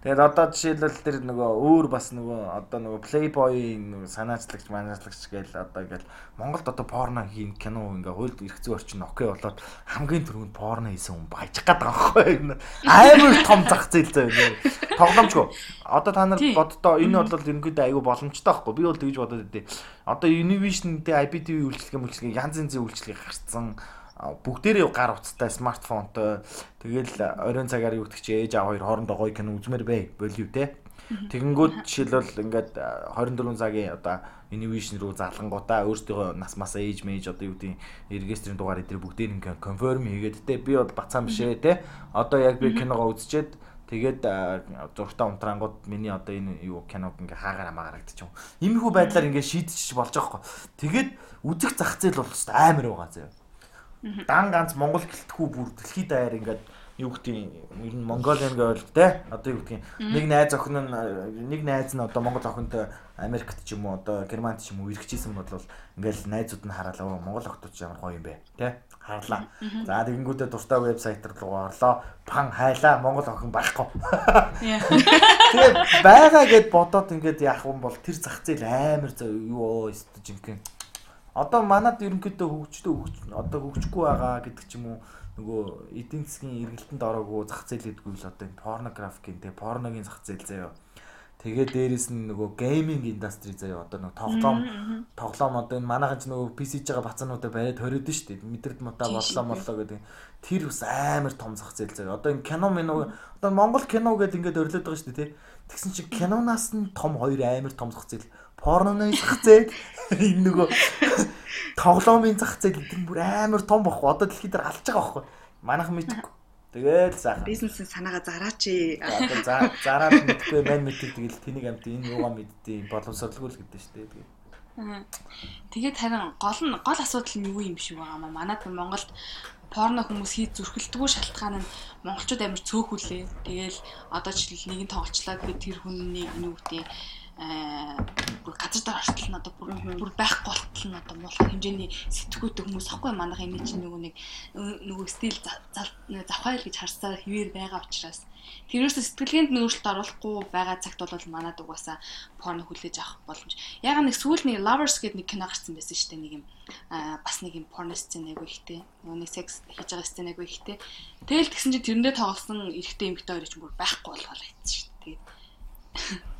Тэгээд одоо жишээлбэл тэр нөгөө өөр бас нөгөө одоо нөгөө Playboy-ийн санаачлагч манаачлагч гээл одоо ингээл Монголд одоо порно хийн кино ингээ хуйлд ирэх зүй орчин окей болоод хамгийн түрүүнд порно хийсэн хүн баяжих гээд байгаа байхгүй амар том зах зээл заяа. Тоглоомчгүй. Одоо та нар боддоо энэ бол ерөнхийдөө айгүй боломжтой байхгүй. Би бол тэгж бодоод байдیں۔ Одоо Univision дээр IPTV үйлчлэгээ мүлчлэгээ янз янзын үйлчлэгээ гарцсан. Бүгдээрээ гар утастай смартфонтой тэгэл оройн цагаар юу гэдэг чи ээж аав хоёр хоорондоо гоё кино үзмээр бай болив те. Тэгэнгүүт жишээлбэл ингээд 24 цагийн одоо Univision руу залангуудаа өөртөө нас масаа ээж мэж одоо юу гэдэг регистрийн дугаар эдгээр бүгдээр ингээд конферм хийгээд те. Би бол бацаан бишээ те. Одоо яг би киногоо үзчихэд тэгээд зургтаа унтрангууд миний одоо энэ юу киног ингээ хаагаар амаагаар гэдэг юм. Иймэрхүү байдлаар ингээ шийдчих болж байгаа хгүй. Тэгээд үзэх зах зээл бол амар байгаа заяа дан ганц Монгол гэлтгүү бүр дэлхийд даяар ингээд юу гэдэг ер нь Монголиан гэвэл те? Одоо юу гэдэг нэг найз охин нь нэг найз нь одоо Монгол охинтой Америкт ч юм уу одоо Германд ч юм уу ирэхжсэн бол ингээл найзууд нь хараалаа Монгол охтууд ч ямар гоё юм бэ? те харлаа. За тэгэнгүүтээ дуртай вебсайт руу орлоо. Пан хайлаа Монгол охин байхгүй. Тэгээ байгаа гэд бодоод ингээд яах юм бол тэр зах зээл амар юу оо жинхэнэ одоо манад ерөнхийдөө хөгждөө хөгж одоо хөгжихгүй байгаа гэдэг ч юм уу нөгөө эдийн засгийн эргэлтэнд ороогүй зах зээл гэдгүй л одоо энэ порнографикийн те порногийн зах зээл заяа. Тэгээ дээрэс нь нөгөө гейминг индастри заяа одоо нөгөө тоглоом тоглоом одоо энэ манайхан ч нөгөө PC-ж байгаа бацаануудаа бариад хориод нь шүү дээ. Мэдэрд мутаа боллоо моллоо гэдэг. Тэр бас амар том зах зээл заяа. Одоо энэ кино минь одоо Монгол кино гэдэг ингээд өрлөд байгаа шүү дээ, тэ. Тэгсэн чинь киноноос нь том хоёр амар том зах зээл порноны зах зээл энэ нөгөө тоглоомын зах зээл гэдэг бүр амар том багхгүй. Одоо дэлхийд дээр алж байгаа багхгүй. Манайхан мэдгүй. Тэгээд заах. Бизнесийн санаагаа зараач. Одоо зараад мэдгүй мань мэддэг тэгэл тэнийг амт энэ юугаа мэддэг боловсруулгүй л гэдэг шүү дээ. Тэгээд Тэгээд харин гол нь гол асуудал нь юу юм шиг байгаа маа. Манайд Монголд порно хүмүүс хийж зүрхэлдэггүй шалтгаан нь монголчууд амар цөөхүлээ. Тэгээл одоо жишээл нэгэн тоглолцлоо гэхэд тэр хүний юу гэдэг бүр газар дээр ортол нь одоо бүр бүр байхгүй болтол нь одоо муулах хэмжээний сэтгүүтэй хүмүүс ахгүй манайх энэ чинь нөгөө нэг нөгөө стил завхайл гэж харсаар хിവэр байгаа учраас тэрөөс сэтгэлгээнд нөөцлөлт оруулахгүй байгаа цагт бол манад угаасаа порно хүлээж авах боломж. Яг нэг сүүл нэг lovers гэдэг нэг кино гарсан байсан шүү дээ нэг юм бас нэг юм порно сцен айгу ихтэй. Нөгөө нэг секс хийж байгаа сцен айгу ихтэй. Тэгэл тэгсэн чинь тэрэндээ тоглосон эрэгтэй эмэгтэй хоёр ч бүр байхгүй болохоор хэвчээ шүү дээ.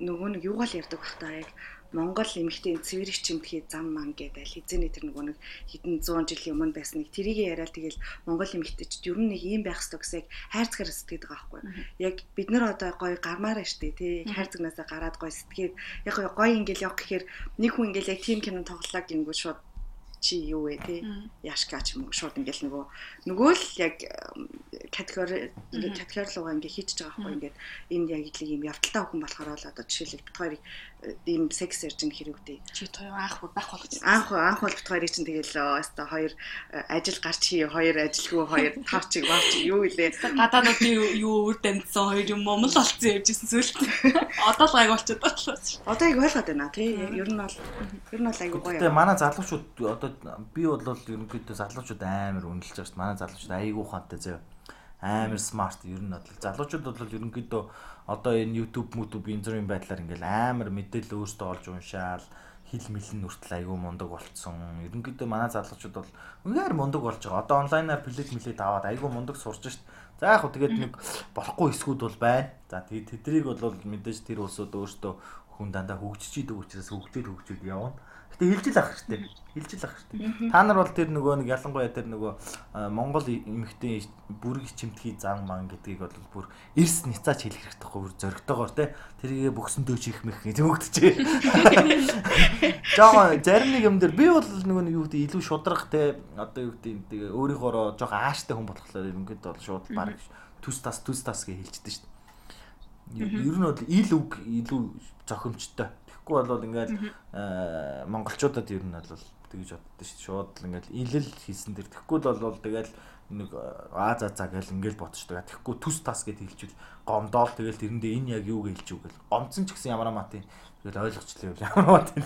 Нөгөө нэг юугаал ярьдаг бах та яг Монгол эмэгтэй цэвэрэг чимтгий зам ман гэдэг хизээний тэр нөгөө нэг хэдэн 100 жилийн өмнө байсан нэг тэрийг яриад тэгэл Монгол эмэгтэйчд ер нь нэг ийм байх ёстой гэсэн яг хайрцгаар сэтгэдэг байгаа байхгүй. Яг бид нар одоо гоё гармаар штэ тий. Хайрцагнасаа гараад гоё сэтгэгээд яг гоё ингээл явах гэхээр нэг хүн ингээл яг тим кино тоглолоо гингүү шууд чи юу вэ те яшка ч юм уу шууд ингээл нөгөө нөгөө л яг категори ингээд категори руугаа ингээ хийчихэж байгаа байхгүй ингээд энд яг юм явдалтай хүн болохоор л одоо жишээлбэл бит хоёрыг ийм секс ярьж хэрэг үдээ. Чи тоо анх байх гэсэн. Анх анх бол бит хоёрыг чинь тэгэл өстой хоёр ажил гарч хий хоёр ажилгүй хоёр тавчиг вавч юу илээ. Гадаадуудын юу үр дамжсан хоёр юм момл болцсон явжсэн сүлт. Одоо л гайг болчиход байна. Одоо яг ойлгоод байна тий. Ер нь бол ер нь бол айгу гоё. Тэгээ манай залуучууд одоо би бол ерөнхийдөө залуучууд амар үнэлж байгаа шүү дээ. Манай залуучууд айгу ухаантай заяа амар смарт ер нь бодлоо. Залуучууд бол ерөнхийдөө одоо энэ YouTube, YouTube энэ зүрийн байдлаар ингээл амар мэдээлэл өөртөө олж уншаал хил мэлэн нүртэл айгүй мундаг болцсон. Ерөнхийдөө манай залуучууд бол үнээр мундаг болж байгаа. Одоо онлайнаар плет мэлээд аваад айгүй мундаг сурч шít. За яг хөө тэгээд нэг болохгүй эсгүүд бол байна. За тэгээд тэдрийг бол мэдээж тэр улсууд өөртөө хүн дандаа хөгжиж идэг учраас хөгжөөд хөгжөөд явна. Гэтэ хилжил ах хэрэгтэй. Хилжил ах хэрэгтэй. Та нар бол тэр нөгөө нэг ялангуяа тэр нөгөө Монгол эмэгтэй бүрэг чимтгий зан ман гэдгийг бол бүр эрс ницаач хэлэх хэрэгтэй байхгүй бүр зөрөгтэйгоор те тэрийгэ бөксөндөө чих мэх төвөгдөж. Жоо зарим нэг юм дээр би бол нөгөө нэг юу гэдэг илүү шудрах те одоо юу гэдэг өөрийнхоороо жоо ааштай хүн болохоор ингээд бол шууд баг түс тас түс тас гэж хэлждэг шүү дээ. Ер нь бол ил үг илүү зохимжтой Тэгэхгүй бол ингээд монголчуудад ер нь бол тэгж боддоо шүү. Шууд л ингээд илэл хийсэн дэр тэгэхгүй бол тэгэл нэг аа за за гэл ингээл ботчдаг. Тэгэхгүй түс тас гэд хэлчихвэл гомдоол тэгэл тэрэндээ энэ яг юу гэж хэлчих үгэл. Гомцсон ч гэсэн ямар матын тэгэл ойлгочлаа юу ямар матын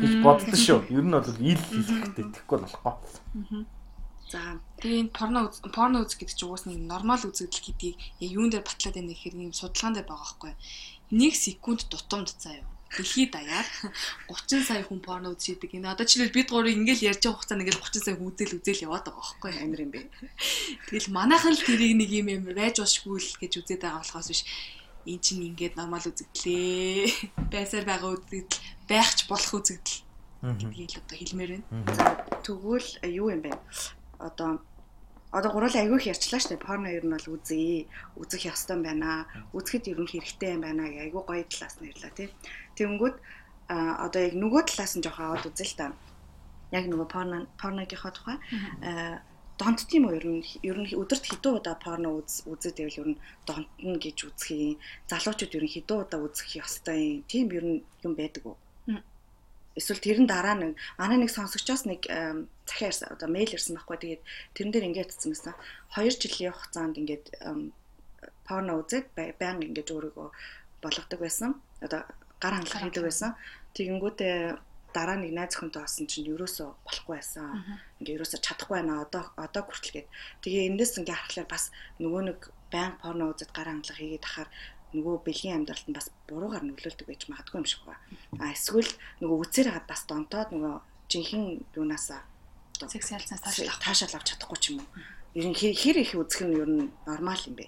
гэж боддоо шүү. Ер нь бол ил хэлэхтэй тэгэхгүй болохгүй. За тэгээ энэ порно порно үзэх гэдэг чинь уус нэг нормал үзэгдэл гэдгийг юун дээр батлаад байна гэхээр юм судалгаан дээр байгаа байхгүй. Нэг секунд дутамд заяа дэлхийд даяар 30 сая хүн порно үзчихдэг. Энэ одоо жишээл бид гурыг ингээл ярьж байгаа хугацаанд ингээл 30 сая үзэл үзэл яваад байгаа байхгүй амир юм бэ. Тэгэл манайхан л тэрийг нэг юм юм байж болшгүй л гэж үзээд байгаа болохоос биш эн чинь ингээд нормал үзэгдлээ. Байсаар байгаа үзэгдэл байхч болох үзэгдэл гэдгийг л одоо хэлмээр байна. Тэгвэл юу юм бэ? Одоо одоо гурлаа айгүй их ярьчлаа шүү дээ. Порно ер нь бол үзье. Үзэх ёстой юм байна. Үзэхэд ер нь хэрэгтэй юм байна гэ айгүй гоё талаас нь ярьлаа тий. Тэнгүүд а одоо яг нөгөө талаас нь жоох аваад үзэл та. Яг нөгөө порно порногийнхоо тухай донт тийм үү ер нь ер нь өдөрт хэдэн удаа порно үз үзээд байвал ер нь донтно гэж юм. Залуучууд ер нь хэдэн удаа үзэх ёстой юм. Тийм ер нь юм байдаг уу? эсвэл тэрэн дараа нэг манай нэг сонсогчоос нэг захиа ирсэн одоо мэйл ирсэн байхгүй тэгээд тэрэн дээр ингээд утсан гэсэн 2 жилийн хугацаанд ингээд порно үзээд байнга ингээд өөрийгөө болгодог байсан одоо гар хангалах хийдэг байсан тэгэнгүүтээ дараа нэг найз охинтой болсон чинь ерөөсөө болохгүй байсан. Ингээ ерөөсөө чадахгүй байна. Одоо одоо хүртэл гээд. Тэгээ эндээс ингээ харахаар бас нөгөө нэг баян порно үзэж гар хангалах хийгээд ахаар нөгөө бэлгийн амьдралд нь бас буруугаар нөлөөлдөг байж магадгүй юм шиг байна. А эсвэл нөгөө үцээр хагаад бас донтоод нөгөө жинхэнэ юунаасаа секс ялцаас таашаал таашаал авч чадахгүй ч юм уу. Ер нь хэр их үзэх нь ер нь нормал юм бэ?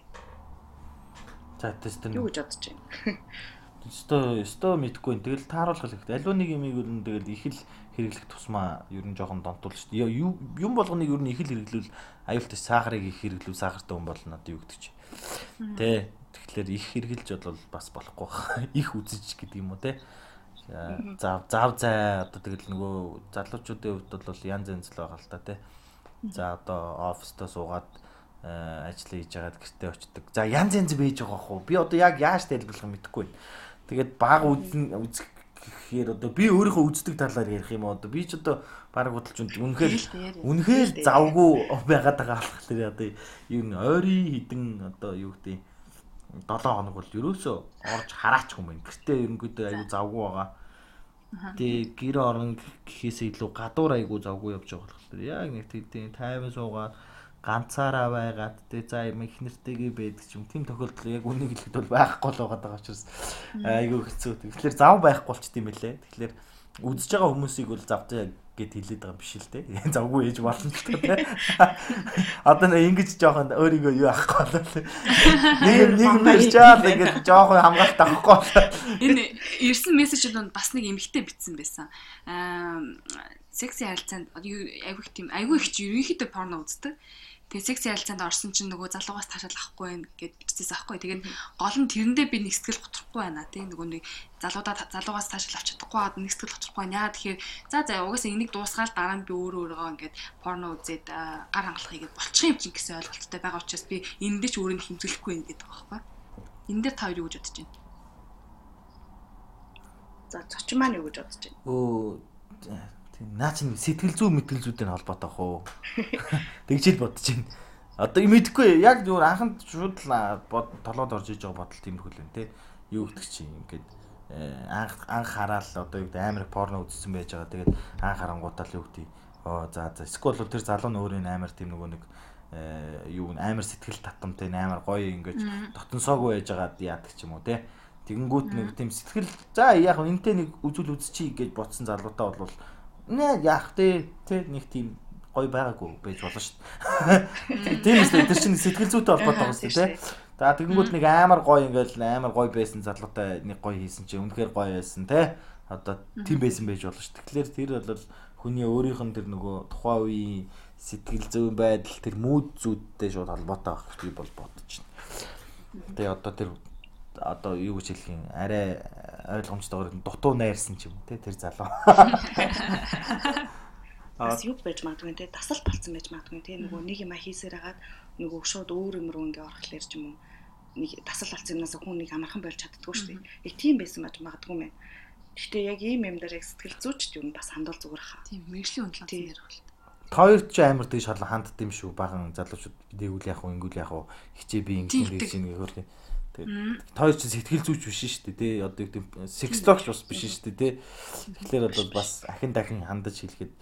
За тест нь юу гэж бодож байна? Өсто өсто мэдгүй. Тэгэл тааруулах хэрэгтэй. Аливаа нэг юм ер нь тэгэл их л хэрэглэх тусмаа ер нь жоохон донтуул шүү дээ. Юм болгоныг ер нь их л хэрэглүүл аюултай сахарыг их хэрэглүүл сахартай хүн болно одоо юу гэдэг чи. Тэ Тэгэхээр их хэрглэж бол бас болохгүй байна. Их үзэж гэдэг юм уу те. За зав зай одоо тэгэл нөгөө залуучуудын хувьд бол янз янз л байгаа л та те. За одоо оффистоо суугаад ажил хийж яагаад гэртээ очдөг. За янз янз байж байгаа хөө. Би одоо яг яаж тайлбарлах мэдэхгүй байна. Тэгээд баг үзэн үзэх гэхээр одоо би өөрийнхөө үздэг талаар ярих юм одоо. Би ч одоо баг бодолч үнэхээр үнэхээр завгүй байгаад байгаа болохоор одоо юу н ойрын хідэн одоо юу гэдэг 7 хоног бол ерөөсөө орж хараач байна. Гэртээ ерөнхийдөө аюу завгүй байгаа. Тэгээ гэр орон гэхээсээ илүү гадуур аягүй завгүй явж байгаа болохоор яг нэг тийм тайван суугаад ганцаараа байгаад тэгээ за юм их нэртэйгээ байдаг ч юм тийм тохиолдол яг үнийг хэлэхэд бол байхгүй л байгаа учраас айгүй хэцүү. Тэгэхээр зав байхгүй болчт юм лээ. Тэгэхээр үзэж байгаа хүмүүсийг бол завтай гэд хэлээд байгаа биш л те. Завгүй ээж болно ч те. Одоо нэг ингэж жоохон өөрийгөө юу авахгүй болоо. Нэг нэг мэрч чаад ингэж жоохон хамгаалт авахгүй болоо. Энэ ирсэн мессежүүд бас нэг эмгтэй битсэн байсан. Аа секси харилцаанд айгүй тийм айгүй их ерөнхийдөө порно үздэг. Тэгээ секси ярилцаанд орсон чинь нөгөө залуугаас таашаал авахгүй байх гэд бичсэн аахгүй. Тэгээд гол нь тэрэндээ би нэг сэтгэл готрахгүй байна тийм нөгөө нэг залуудаа залуугаас таашаал авч чадахгүй хаад нэг сэтгэл готрахгүй байна. Яа тэгэхээр за за угаасаа энийг дуусгаал дараа нь би өөрөө өөрийгөө ингээд порно үзээд гар хангалахыг гээд болчих юм чинь гэсэн ойлголттой байгаа учраас би энэ дээр ч өөрөнд хэмжүүлэхгүй юм гэдэг байгаа байхгүй. Энэ дээр та хоёр юу гэж бодож байна? За зочин маань юу гэж бодож байна? Өө Тийм наа чин сэтгэл зүй мэтгэл зүйтэй холбоотой ах уу. Тэгж л бодож байна. Одоо мэдхгүй яг зүгээр анханд шууд толгойд орж иж байгаа бодол тиймэрхүү л юм те. Юу гэдэг чи ингээд э, анх анх хараал одоо юу гэдэг амар порно үзсэн байж байгаа. Тэгээд анх харангуудаа л юу гэдэг оо за за эсвэл тэр залуу нь өөрөө амар тийм нөгөө нэг юу н амар сэтгэл татамтай амар гоё ингэж дотносоогүй байж байгаад яадаг ч юм уу те. Тэгэнгүүт нэг тийм сэтгэл за яг энтэй нэг үзүүл үзчихье гэж ботсон залуутаа бол нэ яах те те нэг тийм гоё байгаагүй байж болно шүү дээ. Тийм үстэй тэр чинь сэтгэл зүйтэй холбоотой байгаа шүү дээ. За тэгэнгүүт нэг амар гоё ингээл амар гоё байсан залуутай нэг гоё хийсэн чинь үнэхээр гоё байсан те. Одоо тийм байсан байж болно шүү. Тэгэхээр тэр бол хүний өөрийнх нь тэр нөгөө тухайн үеийн сэтгэл зүйн байдал тэр мууд зүйдтэй шууд холбоотой байх би бол бодож байна. Тэгээ одоо тэр одоо юу гэж хэлэх юм арай ойлгомжтойгоор дутуу найрсан ч юм те тэр залуу. Бас юу байж магадгүй те дасал болцсон байж магадгүй те нөгөө нэг юм хийсээр хагаад нөгөө шууд өөр юм руу ингээ орохлоор ч юм уу нэг дасал болсон юмнаас хүн нэг амархан болж чаддгүй шүү дээ. Яг тийм байсан байж магадгүй мэн. Гэхдээ яг ийм юм дээр яг сэтгэл зүйчд юу бас хандвал зүгээр хаа. Тийм мэрэгжлийн унтлагын ярих бол. Хоёр ч амар тийш шарлан хандд юм шүү. Баган залуучууд дээгүүл яах вэ, ингүүл яах вэ? Хичээ би ингэсэн гэж нэг хөрх. Тэгээд хоёр ч сэтгэл зүйч биш шүү дээ. Тэ одоо юу гэдэг сексологч бас биш шүү дээ. Тэ. Тэгэхээр бол бас ахин дахин хандаж хэлэхэд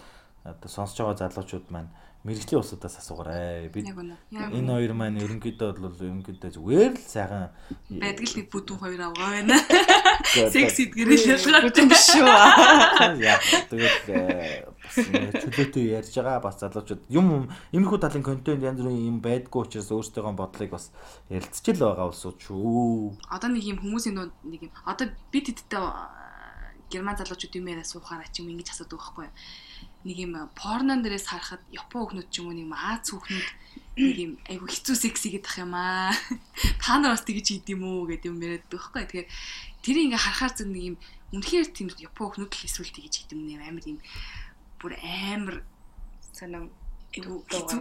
одоо сонсож байгаа залуучууд маань мэрэгжлийн усудаас асуугаарай. Бид энэ хоёр маань ерөнхийдөө бол ерөнхийдөө зүгээр л сайхан байдаг л нэг бүдүүн хоёр авгаа байна. Секс эдгэрэл ялгарч юм шүү. Яа. Тэгээд бас чөлөөтэй ярьж байгаа бас залуучууд юм иймэрхүү талын контент янз бүрийн юм байдгүй учраас өөрсдөө бодлыг бас ярилцж л байгаа улсууд шүү. Одоо нэг юм хүмүүсийн нэг юм одоо бид хэдтэй герман залуучууд юм яриа суухаараа ч юм ингэж асуудаг байхгүй юу? Нэг юм порнон дээрээс харахад япон хүүхнүүд ч юм уу нэг юм Аз хүүхнүүд нэг юм айгу хэцүү секс хийгээд ах юм аа. Та нар бас тэгж хийд юм уу гэдэг юм яриад байхгүй. Тэгэхээр тэр ингээ харахаар зөв нэг юм үнэхээр тийм япон хүүхнүүд л эсвэл тэгж хийд юм нэ амар юм бүр амар хэцүү.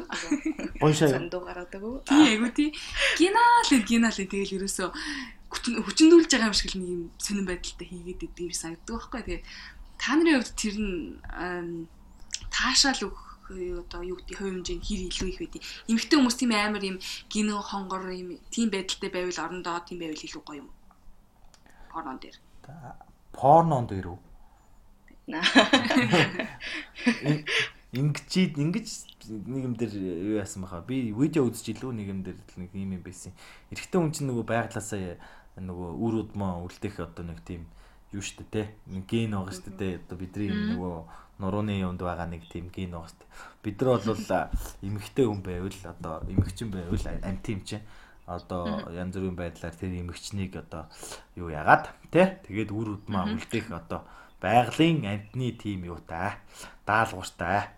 Гойшаа. Сандуу гаргадаг уу? Тий айгу тий. Гинал гинал тэгэл ерөөсөө хүчндүүлж байгаа юм шиг л нэг юм сонирн байдалтай хийгээд идэв юм санагддаг байхгүй. Тэгээ та нарын хувьд тэр нь таашаал өгөх одоо юу гэдэг хувь хэмжээнд хэр илүү их байдیں۔ Эмэгтэй хүмүүс тийм амар юм гинэн хонгор юм тийм байдалтай байвал орондоо тийм байвал илүү гоё юм. Порнон дээр. Порнон дээр үү? Ингэж ингэж нэг юм дээр юу яасан баха. Би видео үзэж илүү нэг юм дээр нэг юм юм байсан. Эрэгтэй хүн чинь нөгөө байглаасаа нөгөө үр удмаа үлдэх одоо нэг тийм юу штэ те. Нэг ген байгаа штэ те. Одоо бидний нөгөө нурууны юунд байгаа нэг тийм ген байгаа шүү дээ. Бид нар бол эмэгтэй хүн байвал одоо эмэгчин байвал амт юм чинь одоо янз бүрийн байдлаар тэр эмэгчнийг одоо юу яагаад тий тэгээд үр удмаа үлдэх одоо байгалийн амтны тим юу та? Даалгавартай.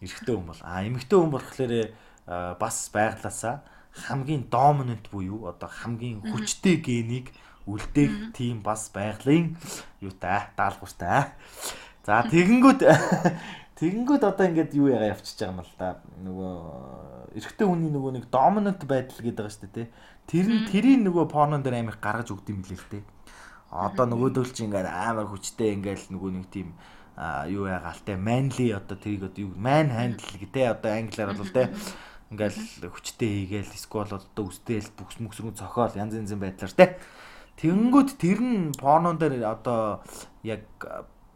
Эрэгтэй хүн бол а эмэгтэй хүн болохоор бас байглаасаа хамгийн доминант буюу одоо хамгийн хүчтэй генийг үлдээх тим бас байгалийн юу та даалгавартай За тэгэнгүүт тэгэнгүүт одоо ингээд юу яга явчихж байгаа юм л да. Нөгөө эрэгтэй хүний нөгөө нэг доминант байдал гэдэг байгаа шүү дээ. Тэр нь тэрийн нөгөө порнон дээр амир гаргаж өгд юм билээ л дээ. Одоо нөгөөдөл чи ингээд амар хүчтэй ингээд нөгөө нэг тийм а юу ягаалтай manly одоо тэрийг одоо юу man handle гэдэг одоо англиар бол те ингээл хүчтэй хийгээл эсвэл одоо үстэйл бүкс мөксрүү цохоол янз янзын байдлаар те тэгэнгүүт тэр нь порнон дээр одоо яг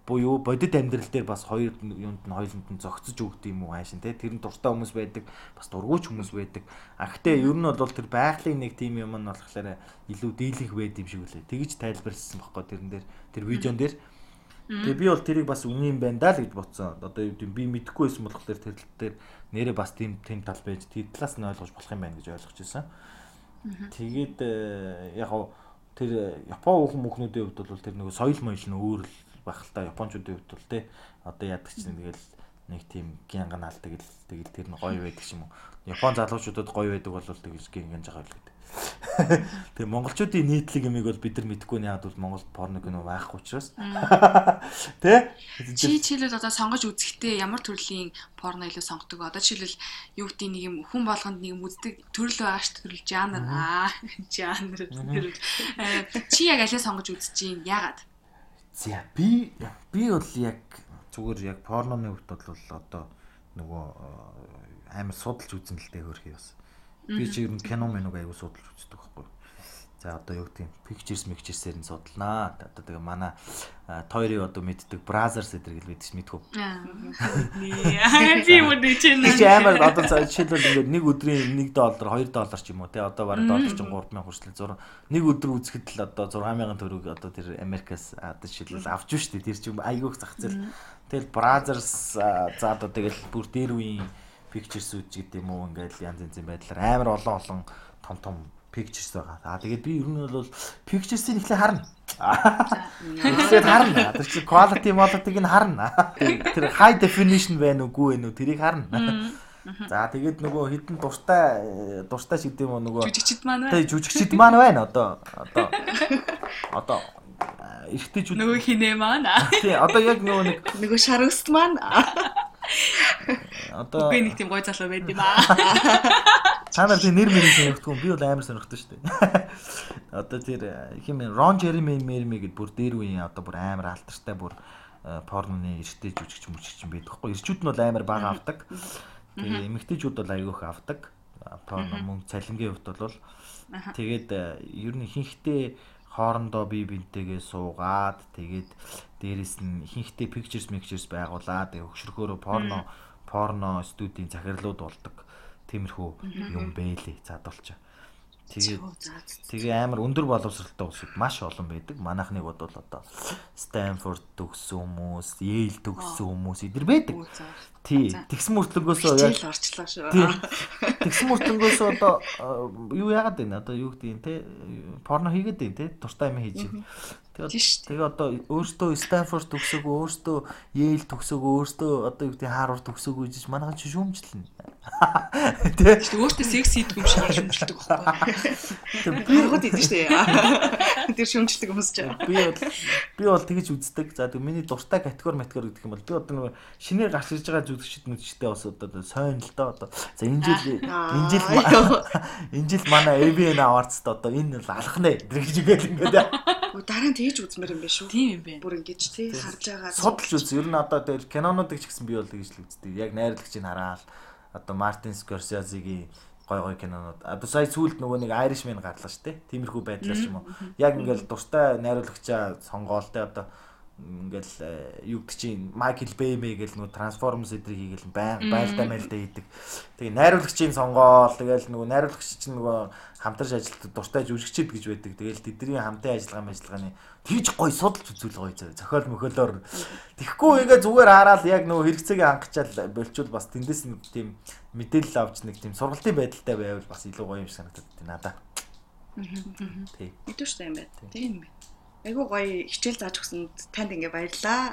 буюу бодит амьдрал дээр бас хоёр юунд нь хоёуланд нь зөгцөж өгдөг юм уу хаашин те. Тэр нь дуртай хүмүүс байдаг бас дургуйч хүмүүс байдаг. А гэтээ ер нь бол тэр байгалийн нэг тим юм нь болохоор илүү дийлэнх байд юм шиг үлээ. Тэгж тайлбарлсан баггүй тэрэн дээр тэр видеон дээр. Тэгээ би бол тэрийг бас үний юм байна даа л гэж бодсон. Одоо юу гэм би мэдэхгүй байсан болохоор тэр тал дээр нэрээ бас тийм тийм тал байж тэр талаас нь ойлгож болох юм байна гэж ойлгож байсан. Тэгээд э, яг тэр Япон хүүхэн мөхнүүдийн хувьд бол тэр нэг соёл моёл нь өөр л байх л та японочдын хувьд бол те одоо яадаг чинь тэгэл нэг тийм гянган наал тэгэл тэгэл тэр нь гоё байдаг юм уу. Япон залуучуудад гоё байдаг бол тэгж гянган жагаа л гэдэг. Тэгээ монголчуудын нийтлэг юмыг бол бид нар мэдэхгүй яад бол Монгол порно кино байхгүй учраас. Тэ? Чи чийлэл одоо сонгож үзэхдээ ямар төрлийн порно илүү сонгодог? Одоо жишээлбэл юу гэдэг нэг юм хүн болгонд нэг юм үздэг төрөл байгаа ш төрөл жанр аа жанр. Чи яг алиа сонгож үзэж чинь яагаад? За би би бол яг зүгээр яг порноны хувьд бол одоо нөгөө э, амар судалж үзэн л дээ хөрхий бас. Би чи ер нь кино менуг аягүй судалж үздэг байхгүй. За одоо юу гэдэг юм pictures pictures-ээр нь судалнаа. Одоо тэгээ манай тойрын одоо мэддэг Brothers гэдэг л мэдчих мэдхүү. Аа. Би үнэ чинь Чи амар одоо жишээлбэл ингээд нэг өдрийн 1 доллар 2 доллар ч юм уу тий одоо бараг доллар чинь 3000 хүртэл зур нэг өдөр үзэхэд л одоо 6000 төгрөг одоо тэр Америкаас одоо жишээлбэл авч шүү дээ. Тэр чинь айгүйх зах зээл. Тэгэл Brothers за одоо тэгэл бүр дээр үеийн pictures үз гэдэг юм уу ингээд янз янзын байдлаар амар олон олон том том pictures байгаа. Аа тэгээд би ер нь бол pictures-ийг ихлэ харна. Ихлээд харна. Тэр чинь quality quality-г нь харна. Тэр high definition байна уугүй вэ нү тэрийг харна. За тэгээд нөгөө хідэн дуртай дуртай шиг гэдэм үү нөгөө жүжигчд маань тий жүжигчд маань байна одоо одоо одоо эрэгтэй жүжиг нөгөө хинэ маань тий одоо яг нөгөө нэг Нөгөө шар өст маань одоо үгүй нэг тийм гой залуу байд юм аа. Та нар тийм нэр мэрийг сонирхдгүй би бол амар сонирхдаг шүү дээ. Одоо тэр хим Рон Жереми Мерми гэд бүр дээр үеийн одоо бүр амар алтартай бүр порноны эрттэй жүжигч мүжигч юм байдаг хгүй. Эрчүүд нь бол амар бага авдаг. Тэгээ эмэгтэйчүүд бол айгүйх авдаг. Порно мөнгө цалингийн хувьд бол тэгээд ер нь ихэнхдээ хоорондоо бие бинтэйгээ суугаад тэгээд дээрэс нь ихэнхдээ pictures pictures байгуулад өгшөрхөөрөө порно порно студийн захирлууд болдог. Тиймэрхүү юм бэлээ задуулчаа. Тэгээд тэгээ амар өндөр боловсралтай улсууд маш олон байдаг. Манайхныг бол одоо Stanford төгссөн хүмүүс, Yale төгссөн хүмүүс эдэр байдаг. Тий. Тэгсэн мөртлөнгөөсөө яг орчлоо шүү. Тэгсэн мөртлөнгөөсөө одоо юу яагаад байна? Одоо юу гэдэг юм те порно хийгээд байна те дуртай юм хийж. Тэгээд тэгээ одоо өөртөө Stanford төгсөөгүй, өөртөө Yale төгсөөгүй, өөртөө одоо юу гэдэг Harvard төгсөөгүй гэж манайхан чи шүүмжлэн. Тэ. Өөртөө секси идэх юм шиг шүүмжилдэг байхгүй. Би хот идэв штэ. Тэр шүүмжилдэг хүмүүс ч. Би бол би бол тэгэж үздэг. За тэг миний дуртай категори матегори гэдэг юм бол би одоо нэг шинээр гарч ирж байгаа зүтгэгчд мүдчтэй бас одоо сойн л доо одоо. За энэ жил энэ жил энэ жил манай AVN Awards-д одоо энэ нэ гэж игээл ингээд. Дараа нь тэгж үзмэр юм байна шүү. Тийм юм байна. Бүр ингэж тий харж байгаа. Судалж үз. Ер нь одоо тэр кинонуудыг ч гэсэн би бол тэгж л үздэг. Яг найрлагчийг хараад одоо Мартин Скорсезигийн гой гой кинонууд. Одоо сая сүүлд нөгөө нэг Irishman гарлаа шүү дээ. Тиймэрхүү байдлаар юм уу. Яг ингээл дуртай найруулагчаа сонгоолтой одоо ингээл юу гэдэг чинь Майкл Бэймэ гэл нөгөө Transformers эдрийг хийгээл байн байлдаа мэлдэ хийдэг. Тэгээ найруулагчийн сонгоол тэгэл нөгөө найруулагч чинь нөгөө хамтарч ажилтдаг дуртай жүжигчд гэж байдаг. Тэгэл тэдний хамтын ажиллагаа ажиллагааны тэгж гой судалж үзүүл гоё зөө. Зохиол мөхөөлөөр тэгэхгүй ингээ зүгээр хараад яг нөгөө хэрэгцээг хангачаал болчвол бас тэндээс нэг тийм мэдээлэл авч нэг тийм сургалтын байдалтай байвал бас илүү гоё юм шиг санагдаад байна надаа. Шүү дээ юм байна. Тийм юм байна. Айгу гоё хичээл зааж өгсөнд танд ингээ баярлаа.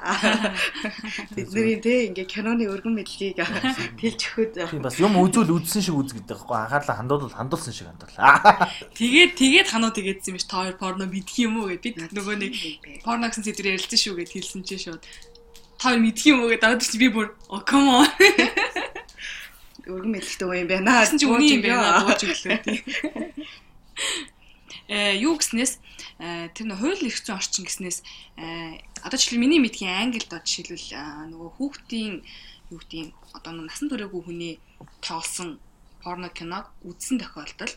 Бидний те ингээ киноны өргөн мэдлэгийг тэлж өгөхөд. Бас юм үзүүл үзсэн шиг үз гэдэг байхгүй. Анхаарлаа хандуул хандуулсан шиг хандуулаа. Тэгээд тэгээд хануу тэгээдсэн юм ш та хоёр порно мэдх юм уу гэд бид нөгөө нэг порно гэсэн сэдвэр ярилцсан шүү гэд хэлсэн чинь шууд. Та хоёр мэдх юм уу гэд дараад чи би бүр oh come on. Өргөн мэдлэгтэй юм байна. Гэсэн чи үний юм байна. бууж өглөө. Э юу гэснээс тэр нөх хууль эрх зүйн орчин гэснээс одоо жишээл миний мэдхийн англид одоо жишээлбэл нөгөө хүүхдийн юу гэдэг одоо насан туршаагүй хүний тоолсон порно киног үзсэн тохиолдолд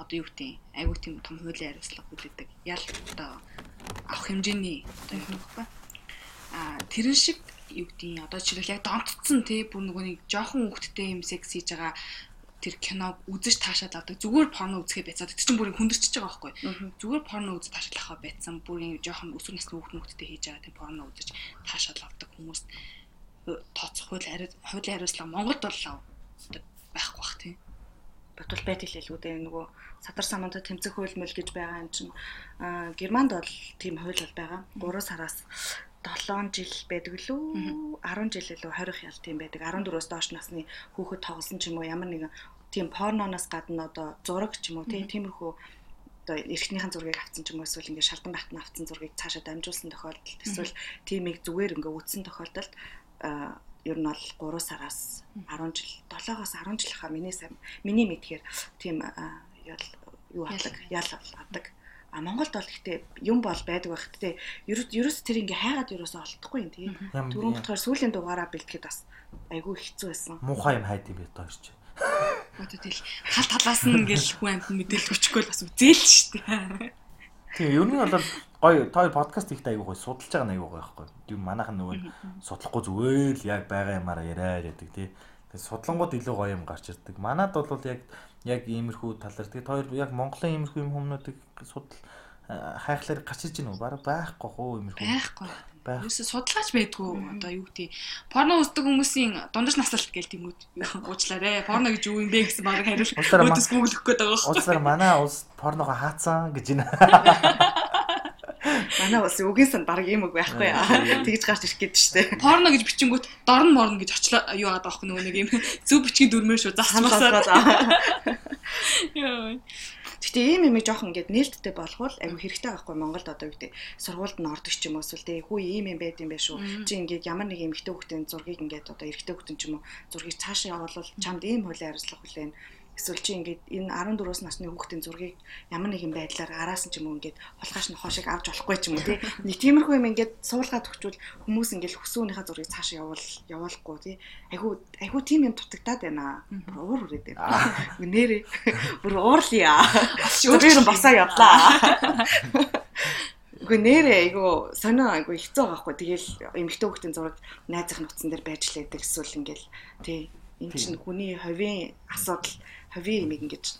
одоо юу гэдэг айгүй тийм том хуулийн хариуцлага хүлээдэг. Ял одоо авах хэмжээний одоо юм баггүй. А тэрэн шиг юу гэдэг одоо жишээл яг донтцсон тий бүр нөгөө нэг жоохон хүүхдтэй юм секс хийж байгаа тэр киног үзэж таашаад авдаг. Зүгээр порно үзэхээ байцаад тэр чинь бүрийн хүндэрчж байгаа байхгүй. Зүгээр порно үзэж таашаалахаа байцсан. Бүрийн жоохон өсвөр насны хүүхд нөхдөдтэй хийж байгаа тийм порно үзэж таашаал авдаг хүмүүс тооцох хууль хуулийн хариуцлага Монголд бол байхгүй бах тийм. Батул байдаг л л үү нөгөө садар самунта тэмцэх хууль мөл гэж байгаа юм чинь Германд бол тийм хууль бол байгаа. 3 сараас 7 жил байдаг лүү 10 жил лөө 20 ял тийм байдаг 14-өөс доош насны хүүхэд тоглосон ч юм уу ямар нэгэн тийм порноноос гадна одоо зураг ч юм уу тиймэрхүү одоо эрхнийхэн зургийг авцсан ч юм уу эсвэл ингээд шалдан байтан авцсан зургийг цаашаа дамжуулсан тохиолдолд эсвэл тиймийг зүгээр ингээд үтсэн тохиолдолд ер нь бол 3 сараас 10 жил 7-оос 10 жил хаа миний миний мэдхээр тийм юу хатдаг ял авдаг А Монголд бол гэхдээ юм бол байдаг байх. Гэтэ ерөөс тэр ингээ хайгаад ерөөсөө олдохгүй юм тий. Түрүүн болохоор сүүлийн дугаараа бэлтгэхэд бас айгүй хэцүү байсан. Муухай юм хайд юм тоо ирч. Одоо тэгэл тал талаас нь ингээл хүн амт мэдээлэл өчгөөл бас үзээл л шүү дээ. Тийм ер нь бол гоё той подкаст ихтэй аягүй гоё судалж байгаа нь аягүй гоё байхгүй. Юу манайхан нөгөө судлахгүй зүгээр л яг байгаа юмараа яриад яадаг тий. Тэгээ судлангууд илүү гоё юм гарч ирдэг. Манад бол яг яг иймэрхүү талаар тэгээ хоёр яг Монголын иймэрхүү юм хүмүүстийг судал хайхлаар гарч иж гэнэ үү? Бараг байхгүй хөө иймэрхүү. Байхгүй. Юусе судалгаач байдгүй одоо юу гэдэг порно үздэг хүмүүсийн дундаж наслалт гээл тэмүүд уучлаарэ. Порно гэж юу юм бэ гэсэн баг хариулт өөдөөс гуглах гээд байгаа байхгүй. Уучлаарай манай улс порногоо хаацсан гэж байна. Манай улс үгийн сан баг юм үг байхгүй яа. Тэгж гарч ирэх гээд штэ. Порно гэж бичингүүт дорн морно гэж очлоо юу яагаад байхгүй нөгөө нэг юм зөв бичгийн дүрмээр шүү засмасаад. Яа. Гэтэ ийм юм жоохон ингээд нээлттэй болгоул айгу хэрэгтэй байхгүй Монголд одоо гэдэг сургуульд нь ордог ч юм уу эсвэл тий хүү ийм юм байд юм бэ шүү. Чи ингээд ямар нэг эмэгтэй хүүхдийн зургийг ингээд одоо эрэгтэй хүүхдэн ч юм уу зургийг цаашаа явуулвал чамд ийм хуулийн хариуцлага хүлээн эсвэл чи ингээд энэ 14-өөс насны хүүхдийн зургийг ямар нэгэн байдлаар араас нь ч юм уу ингээд хулгайш нь хоошиг авч болохгүй ч юм уу тий? Нэг тиймэрхүү юм ингээд суулгаад өгчвөл хүмүүс ингээд хөсөөнийхээ зургийг цаашаа явуул явуулахгүй тий? Айгу айгу тийм юм дутагдаад байна. Уур үрээд байна. Нэрээ. Бүр уурлия зүгээр босоо явлаа. Үгүй нэрээ айгу сонио айгу хэцүү байгаа хгүй. Тэгэл эмэгтэй хүүхдийн зураг найзынх нь утсан дээр байж лээдэг эсвэл ингээл тий? Эн чинь хүний ховийн асуудал ховийн юм ингэж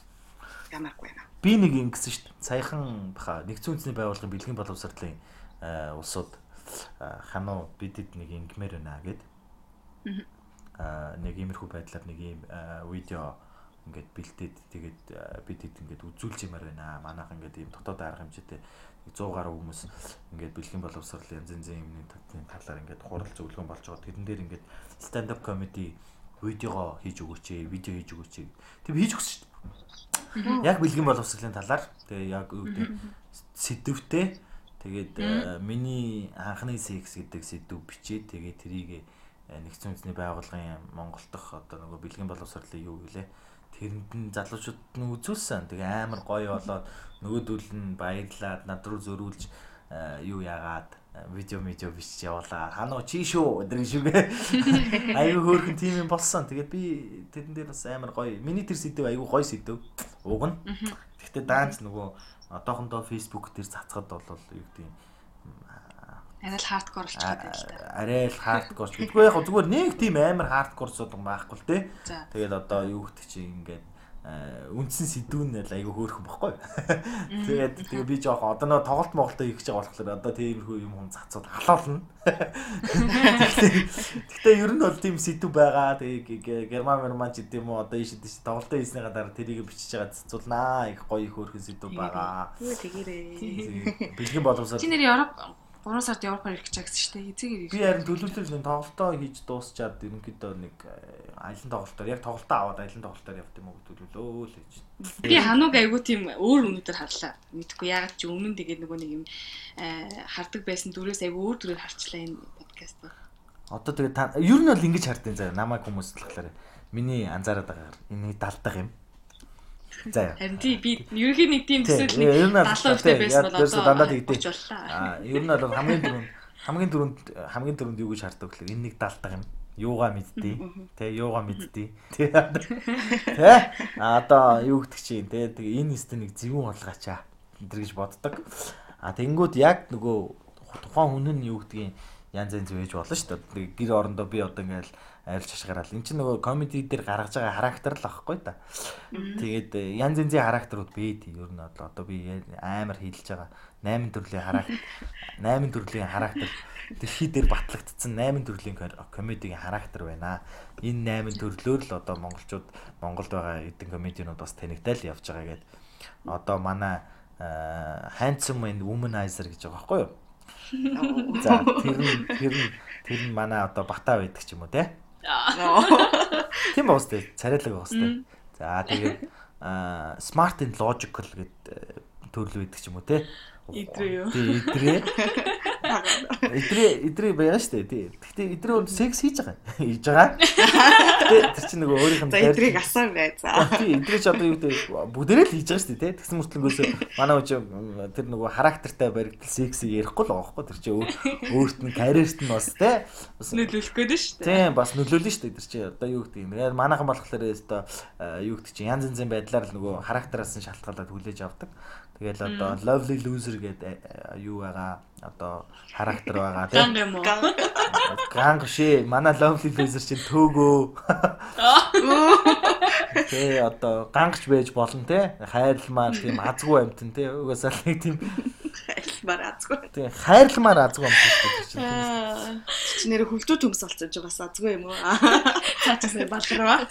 ямаргүй байна. Би нэг ингэсэн шүү дээ. Саяхан баха нэгдсэн үндэсний байгууллагын бэлгийн боловсролын улсууд хануу бидэд нэг ингэмээр байна гэд. Аа нэг иймэрхүү байдлаар нэг ийм видео ингээд бэлдээд тэгээд бидэд ингээд үзүүлж юмар байна. Манайх ингээд ийм дотоод арга хэмжээтэй 100 гаруй хүмүүс ингээд бэлгийн боловсролын янз янзын юмны талаар ингээд хурал зөвлөгөө болж байгаа. Тэрэн дээр ингээд stand up comedy видеого хийж өгөөч, видео хийж өгөөч. Тэг хийж өгсөн шүү дээ. Яг бэлгийн боловсролын талаар тэгээ яг үүдээ сэдвтэй тэгээд э, миний анхны секс гэдэг сэдв бичээд тэгээд тэрийг э, нэгдсэн үндэсний байгууллагын Монгол дахь одоо нөгөө бэлгийн боловсролын юу гэлээ тэрэнд нь залуучууд нь үзүүлсэн. Тэгээ амар гоё болоод нөгөөдөл нь баярлаад над руу зөрүүлж юу яагаад видео медиа бичиж явуулаа. Ханаа чи шүү өдрийн шүгэ. Аюу хөөрхөн тим юм болсон. Тэгээд би тэрэн дээр бас амар гоё. Миний тэр сэдв аюу гоё сэдв. Уг нь. Гэхдээ даанч нөгөө одоохондоо Facebook дээр цацгад бол юу гэдэг юм арай л хардкор болчиход байна л та. Арай л хардкор. Тэгвэл яг зүгээр нэг тийм амар хардкор сууд байхгүй л те. Тэгээд одоо юу гэдэг чи ингээд Э, үндсэн сэдвүүн л айгүй хөөрхөн бохгүй. Тэгээд тэгээ би жоох одоо нөө тоглолт моголтой их гэж байгаа болохоор одоо тиймэрхүү юм хүн цацууд халаална. Гэхдээ ер нь бол тийм сэдв байгаа. Тэгээ герман герман ч гэдэм үү одоо ийш тийш тоглолтоо хийснийга дараа тэрийг бичиж байгаа цацуулнаа. Их гоё хөөрхөн сэдв байгаа. Тэгээрээ. Бэлгийн боловсрол. Чи нэр Европ 3 сард Европоор ирэх гэж байгаа шүү дээ. Эцэг ирэх. Би харин төлөвлөлт нэг тоглолтоо хийж дуусчаад ерөнхийдөө нэг э, аялын тоглолтоор яг тоглолтоо аваад аялын тоглолтоор явт юм уу төлөвлөө л гэж. Би ханууг айгу тийм өөр өнөдөр харлаа. Мэдхгүй ягаад ч өмнө тэгээд нөгөө нэг юм э, хардаг байсан дүрээс айгу өөр дүрээр харчлаа энэ подкаст. Одоо тэгээд ер нь бол ингэж хардیں۔ заа намайг хүмүүс талахлаар миний анзаараад байгаагаар энэ далдаг юм За. Харин тий би ерөнхийн нэг тийм төсөл нэг 70% байсан бол одоо дандаа тэгдэй. Аа ер нь бол хамгийн дөрөнд хамгийн дөрөнд хамгийн дөрөнд юу гэж хардаг гэхээр энэ нэг даалдаг юм. Юугаа мэдтий. Тэ юугаа мэдтий. Тэ. Тэ. А одоо юу гэдэг чинь тэгээ энэ нэстэ нэг зэвүүн болгоачаа. энэ гэж боддог. А тэнгууд яг нөгөө тухайн хүн нь юу гэдгийг янз янз байж болно шүү дээ. Гэр орондоо би одоо ингээл арилж хашгирал. Энд чинь нөгөө комеди дээр гаргаж байгаа характер л аахгүй та. Тэгээд э, янз янзын характерууд бийд. Ер нь одоо би амар хилж байгаа 8 төрлийн характер 8 төрлийн характер дэлхий дээр батлагдсан 8 төрлийн комедигийн характер байна. Энэ 8 төрлөөр л одоо монголчууд Монголд байгаа эдэн комедианууд бас танигдал явж байгаа гэдэг. Одоо манай э, handsome and womanizer гэж байгаа байхгүй юу? За тэр нь тэр нь тэр нь манай одоо бата байдаг ч юм уу те. Тийм ба үстэй царайлаг ба үстэй. За тэгээд smart and logical гэдэг төрөл байдаг ч юм уу те. Идрээ юу? Тийм идрээ. Эдрээ эдрээ байна шүү дээ. Тий. Гэхдээ эдрээ бол секс хийж байгаа. Хийж байгаа. Гэхдээ тэр чинь нөгөө өөрийнх нь За эдрийг асаа бай. За. Тий, эдрээ ч одоо юу гэдэг бүгдээрээ л хийж байгаа шүү дээ, тий. Тэгсэн мөртлөнгөөс манай үуч тэр нөгөө характертай баригдал сексийг ярихгүй л байгаа байхгүй. Тэр чинь өөрт нь карьерт нь бас тий. Бас нөлөөлөх гээд шүү дээ. Тийм бас нөлөөлнө шүү дээ. Тэр чинь одоо юу гэдэг юм. Яг манайхан болохоор өстой юу гэдэг чинь янз янзын байдлаар л нөгөө характераас нь шалтгаалаад хүлээж авдаг. Тэгэл одоо lovely loser гэдэг юу байгаа одоо характер байгаа Ганг юм уу? Ганг шээ. Манай lovely loser чинь төөгөө. Тэ одоо гангч байж болно те. Хайрламаар тийм азгүй амтэн те. Угаасаа л нэг тийм Айлмаар азгүй. тийм хайрламаар азгүй амтэн шүү дээ. чинь. Чи нэр хөвлөж хүмс болсон ч бас азгүй юм уу? Цаачаас балгарваа.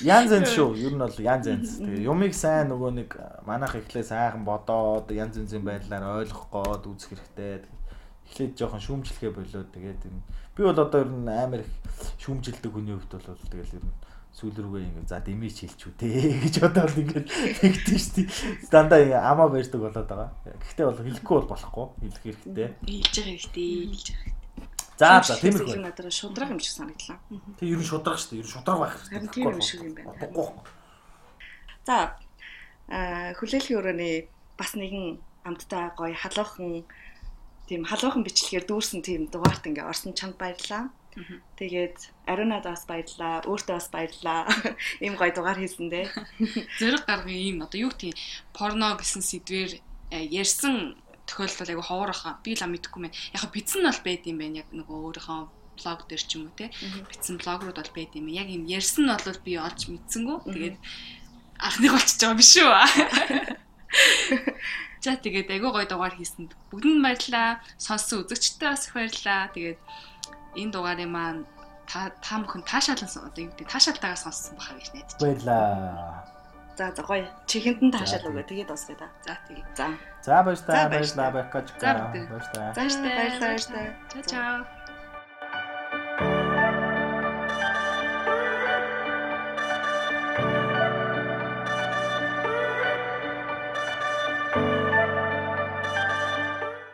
Янз янз шүү. Ер нь бол янз янз. Тэгээ юмыг сайн нөгөө нэг манайх ихлээ сайхан бодоод янз янзын байдлаар ойлгох гоод үзэх хэрэгтэй. Эхлээд жоохон шүүмжлэхээ болоод тэгээд. Би бол одоо ер нь амар их шүүмжилдэг хүний хувьд бол тэгэл ер нь сүүл рүүгээ ингэ за дэмий чилчүү те гэж бодоод ингэ тэгдэж штий. Дандаа ингэ амаа барьдаг болоод байгаа. Гэхдээ бол хэлэхгүй бол болохгүй. Хэлэх хэрэгтэй. Хэлж байгаа хэрэгтэй. Хэлж байгаа. За за тиймэрхүү. надад шудраг юм шиг санагдлаа. Тэг ер нь шудраг штий. Ер нь шудраг байх хэрэгтэй. Харин тийм юм шиг юм байна. За хүлээлгийн өрөөний бас нэгэн амттай гоё халуухан тийм халуухан бичлэгээр дүүрсэн тийм дугаарт ингээ орсон чанд баярлаа. Тэгээд Ариунад бас баярлаа, өөртөө бас баярлаа. Ийм гоё дугаар хийсэндээ. Зэрэг гаргын ийм одоо юу гэдгийг порно гэсэн сэдвэр э, ярьсан тохиолдол айгу ховор ахаа. Би л мэдэхгүй мэн. Яг бицэн нь бол байд юм байна. Яг нөгөө өөрийнхөө блог дээр ч юм уу те. Бицэн блогрууд бол байд юм. Яг юм ярьсан нь бол би олж мэдсэнгүү. Тэгээд анхных болчихж байгаа биш үү? За тэгээд айгу гоё дугаар хийсэнд бүгдэнд баярлаа. Сонссон үзэгчтэй бас их баярлаа. Тэгээд энэ дугаарыг маань та та бүхэн таашаалсан одоо юу гэдэг таашаалтайгаар сонссон баха гэж найдаж байна. Баярлаа. За за гоё. Чихэнд нь таашаал өгөө. Тэгээд дуусгая да. За тэгээд За. За баярлалаа. Баярлалаа. баярлалаа. Баярлалаа. За. Баярлалаа. Баярлалаа. баярлалаа. чаа чаа.